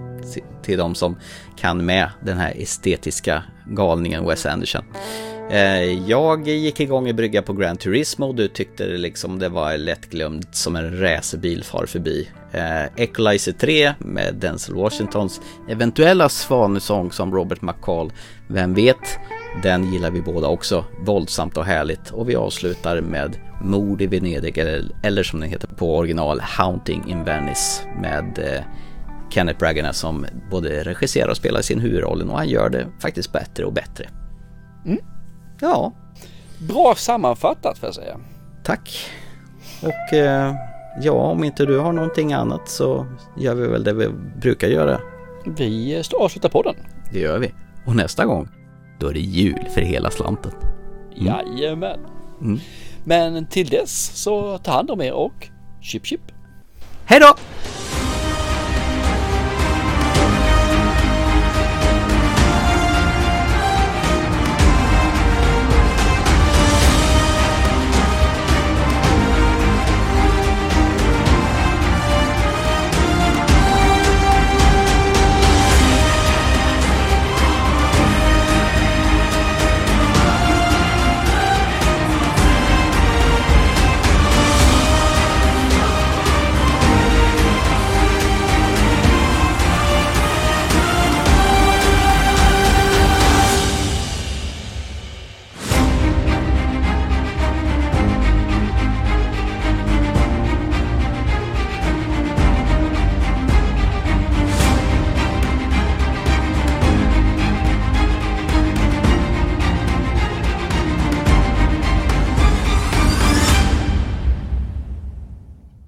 till de som kan med den här estetiska galningen Wes Anderson. Eh, jag gick igång i brygga på Gran Turismo. och Du tyckte liksom det var lättglömt som en racerbil far förbi. Eh, Equalizer 3 med Denzel Washingtons eventuella svanesång som Robert McCall. Vem vet? Den gillar vi båda också. Våldsamt och härligt. Och vi avslutar med Mord i Venedig eller, eller som den heter på original Haunting in Venice med eh, Kenneth Branagh som både regisserar och spelar sin huvudrollen och han gör det faktiskt bättre och bättre. Mm. Ja. Bra sammanfattat får jag säga. Tack. Och eh, ja, om inte du har någonting annat så gör vi väl det vi brukar göra. Vi avslutar podden. Det gör vi. Och nästa gång, då är det jul för hela slanten. Mm. Jajamän. Mm. Men till dess så ta hand om er och chip chip. Hej då!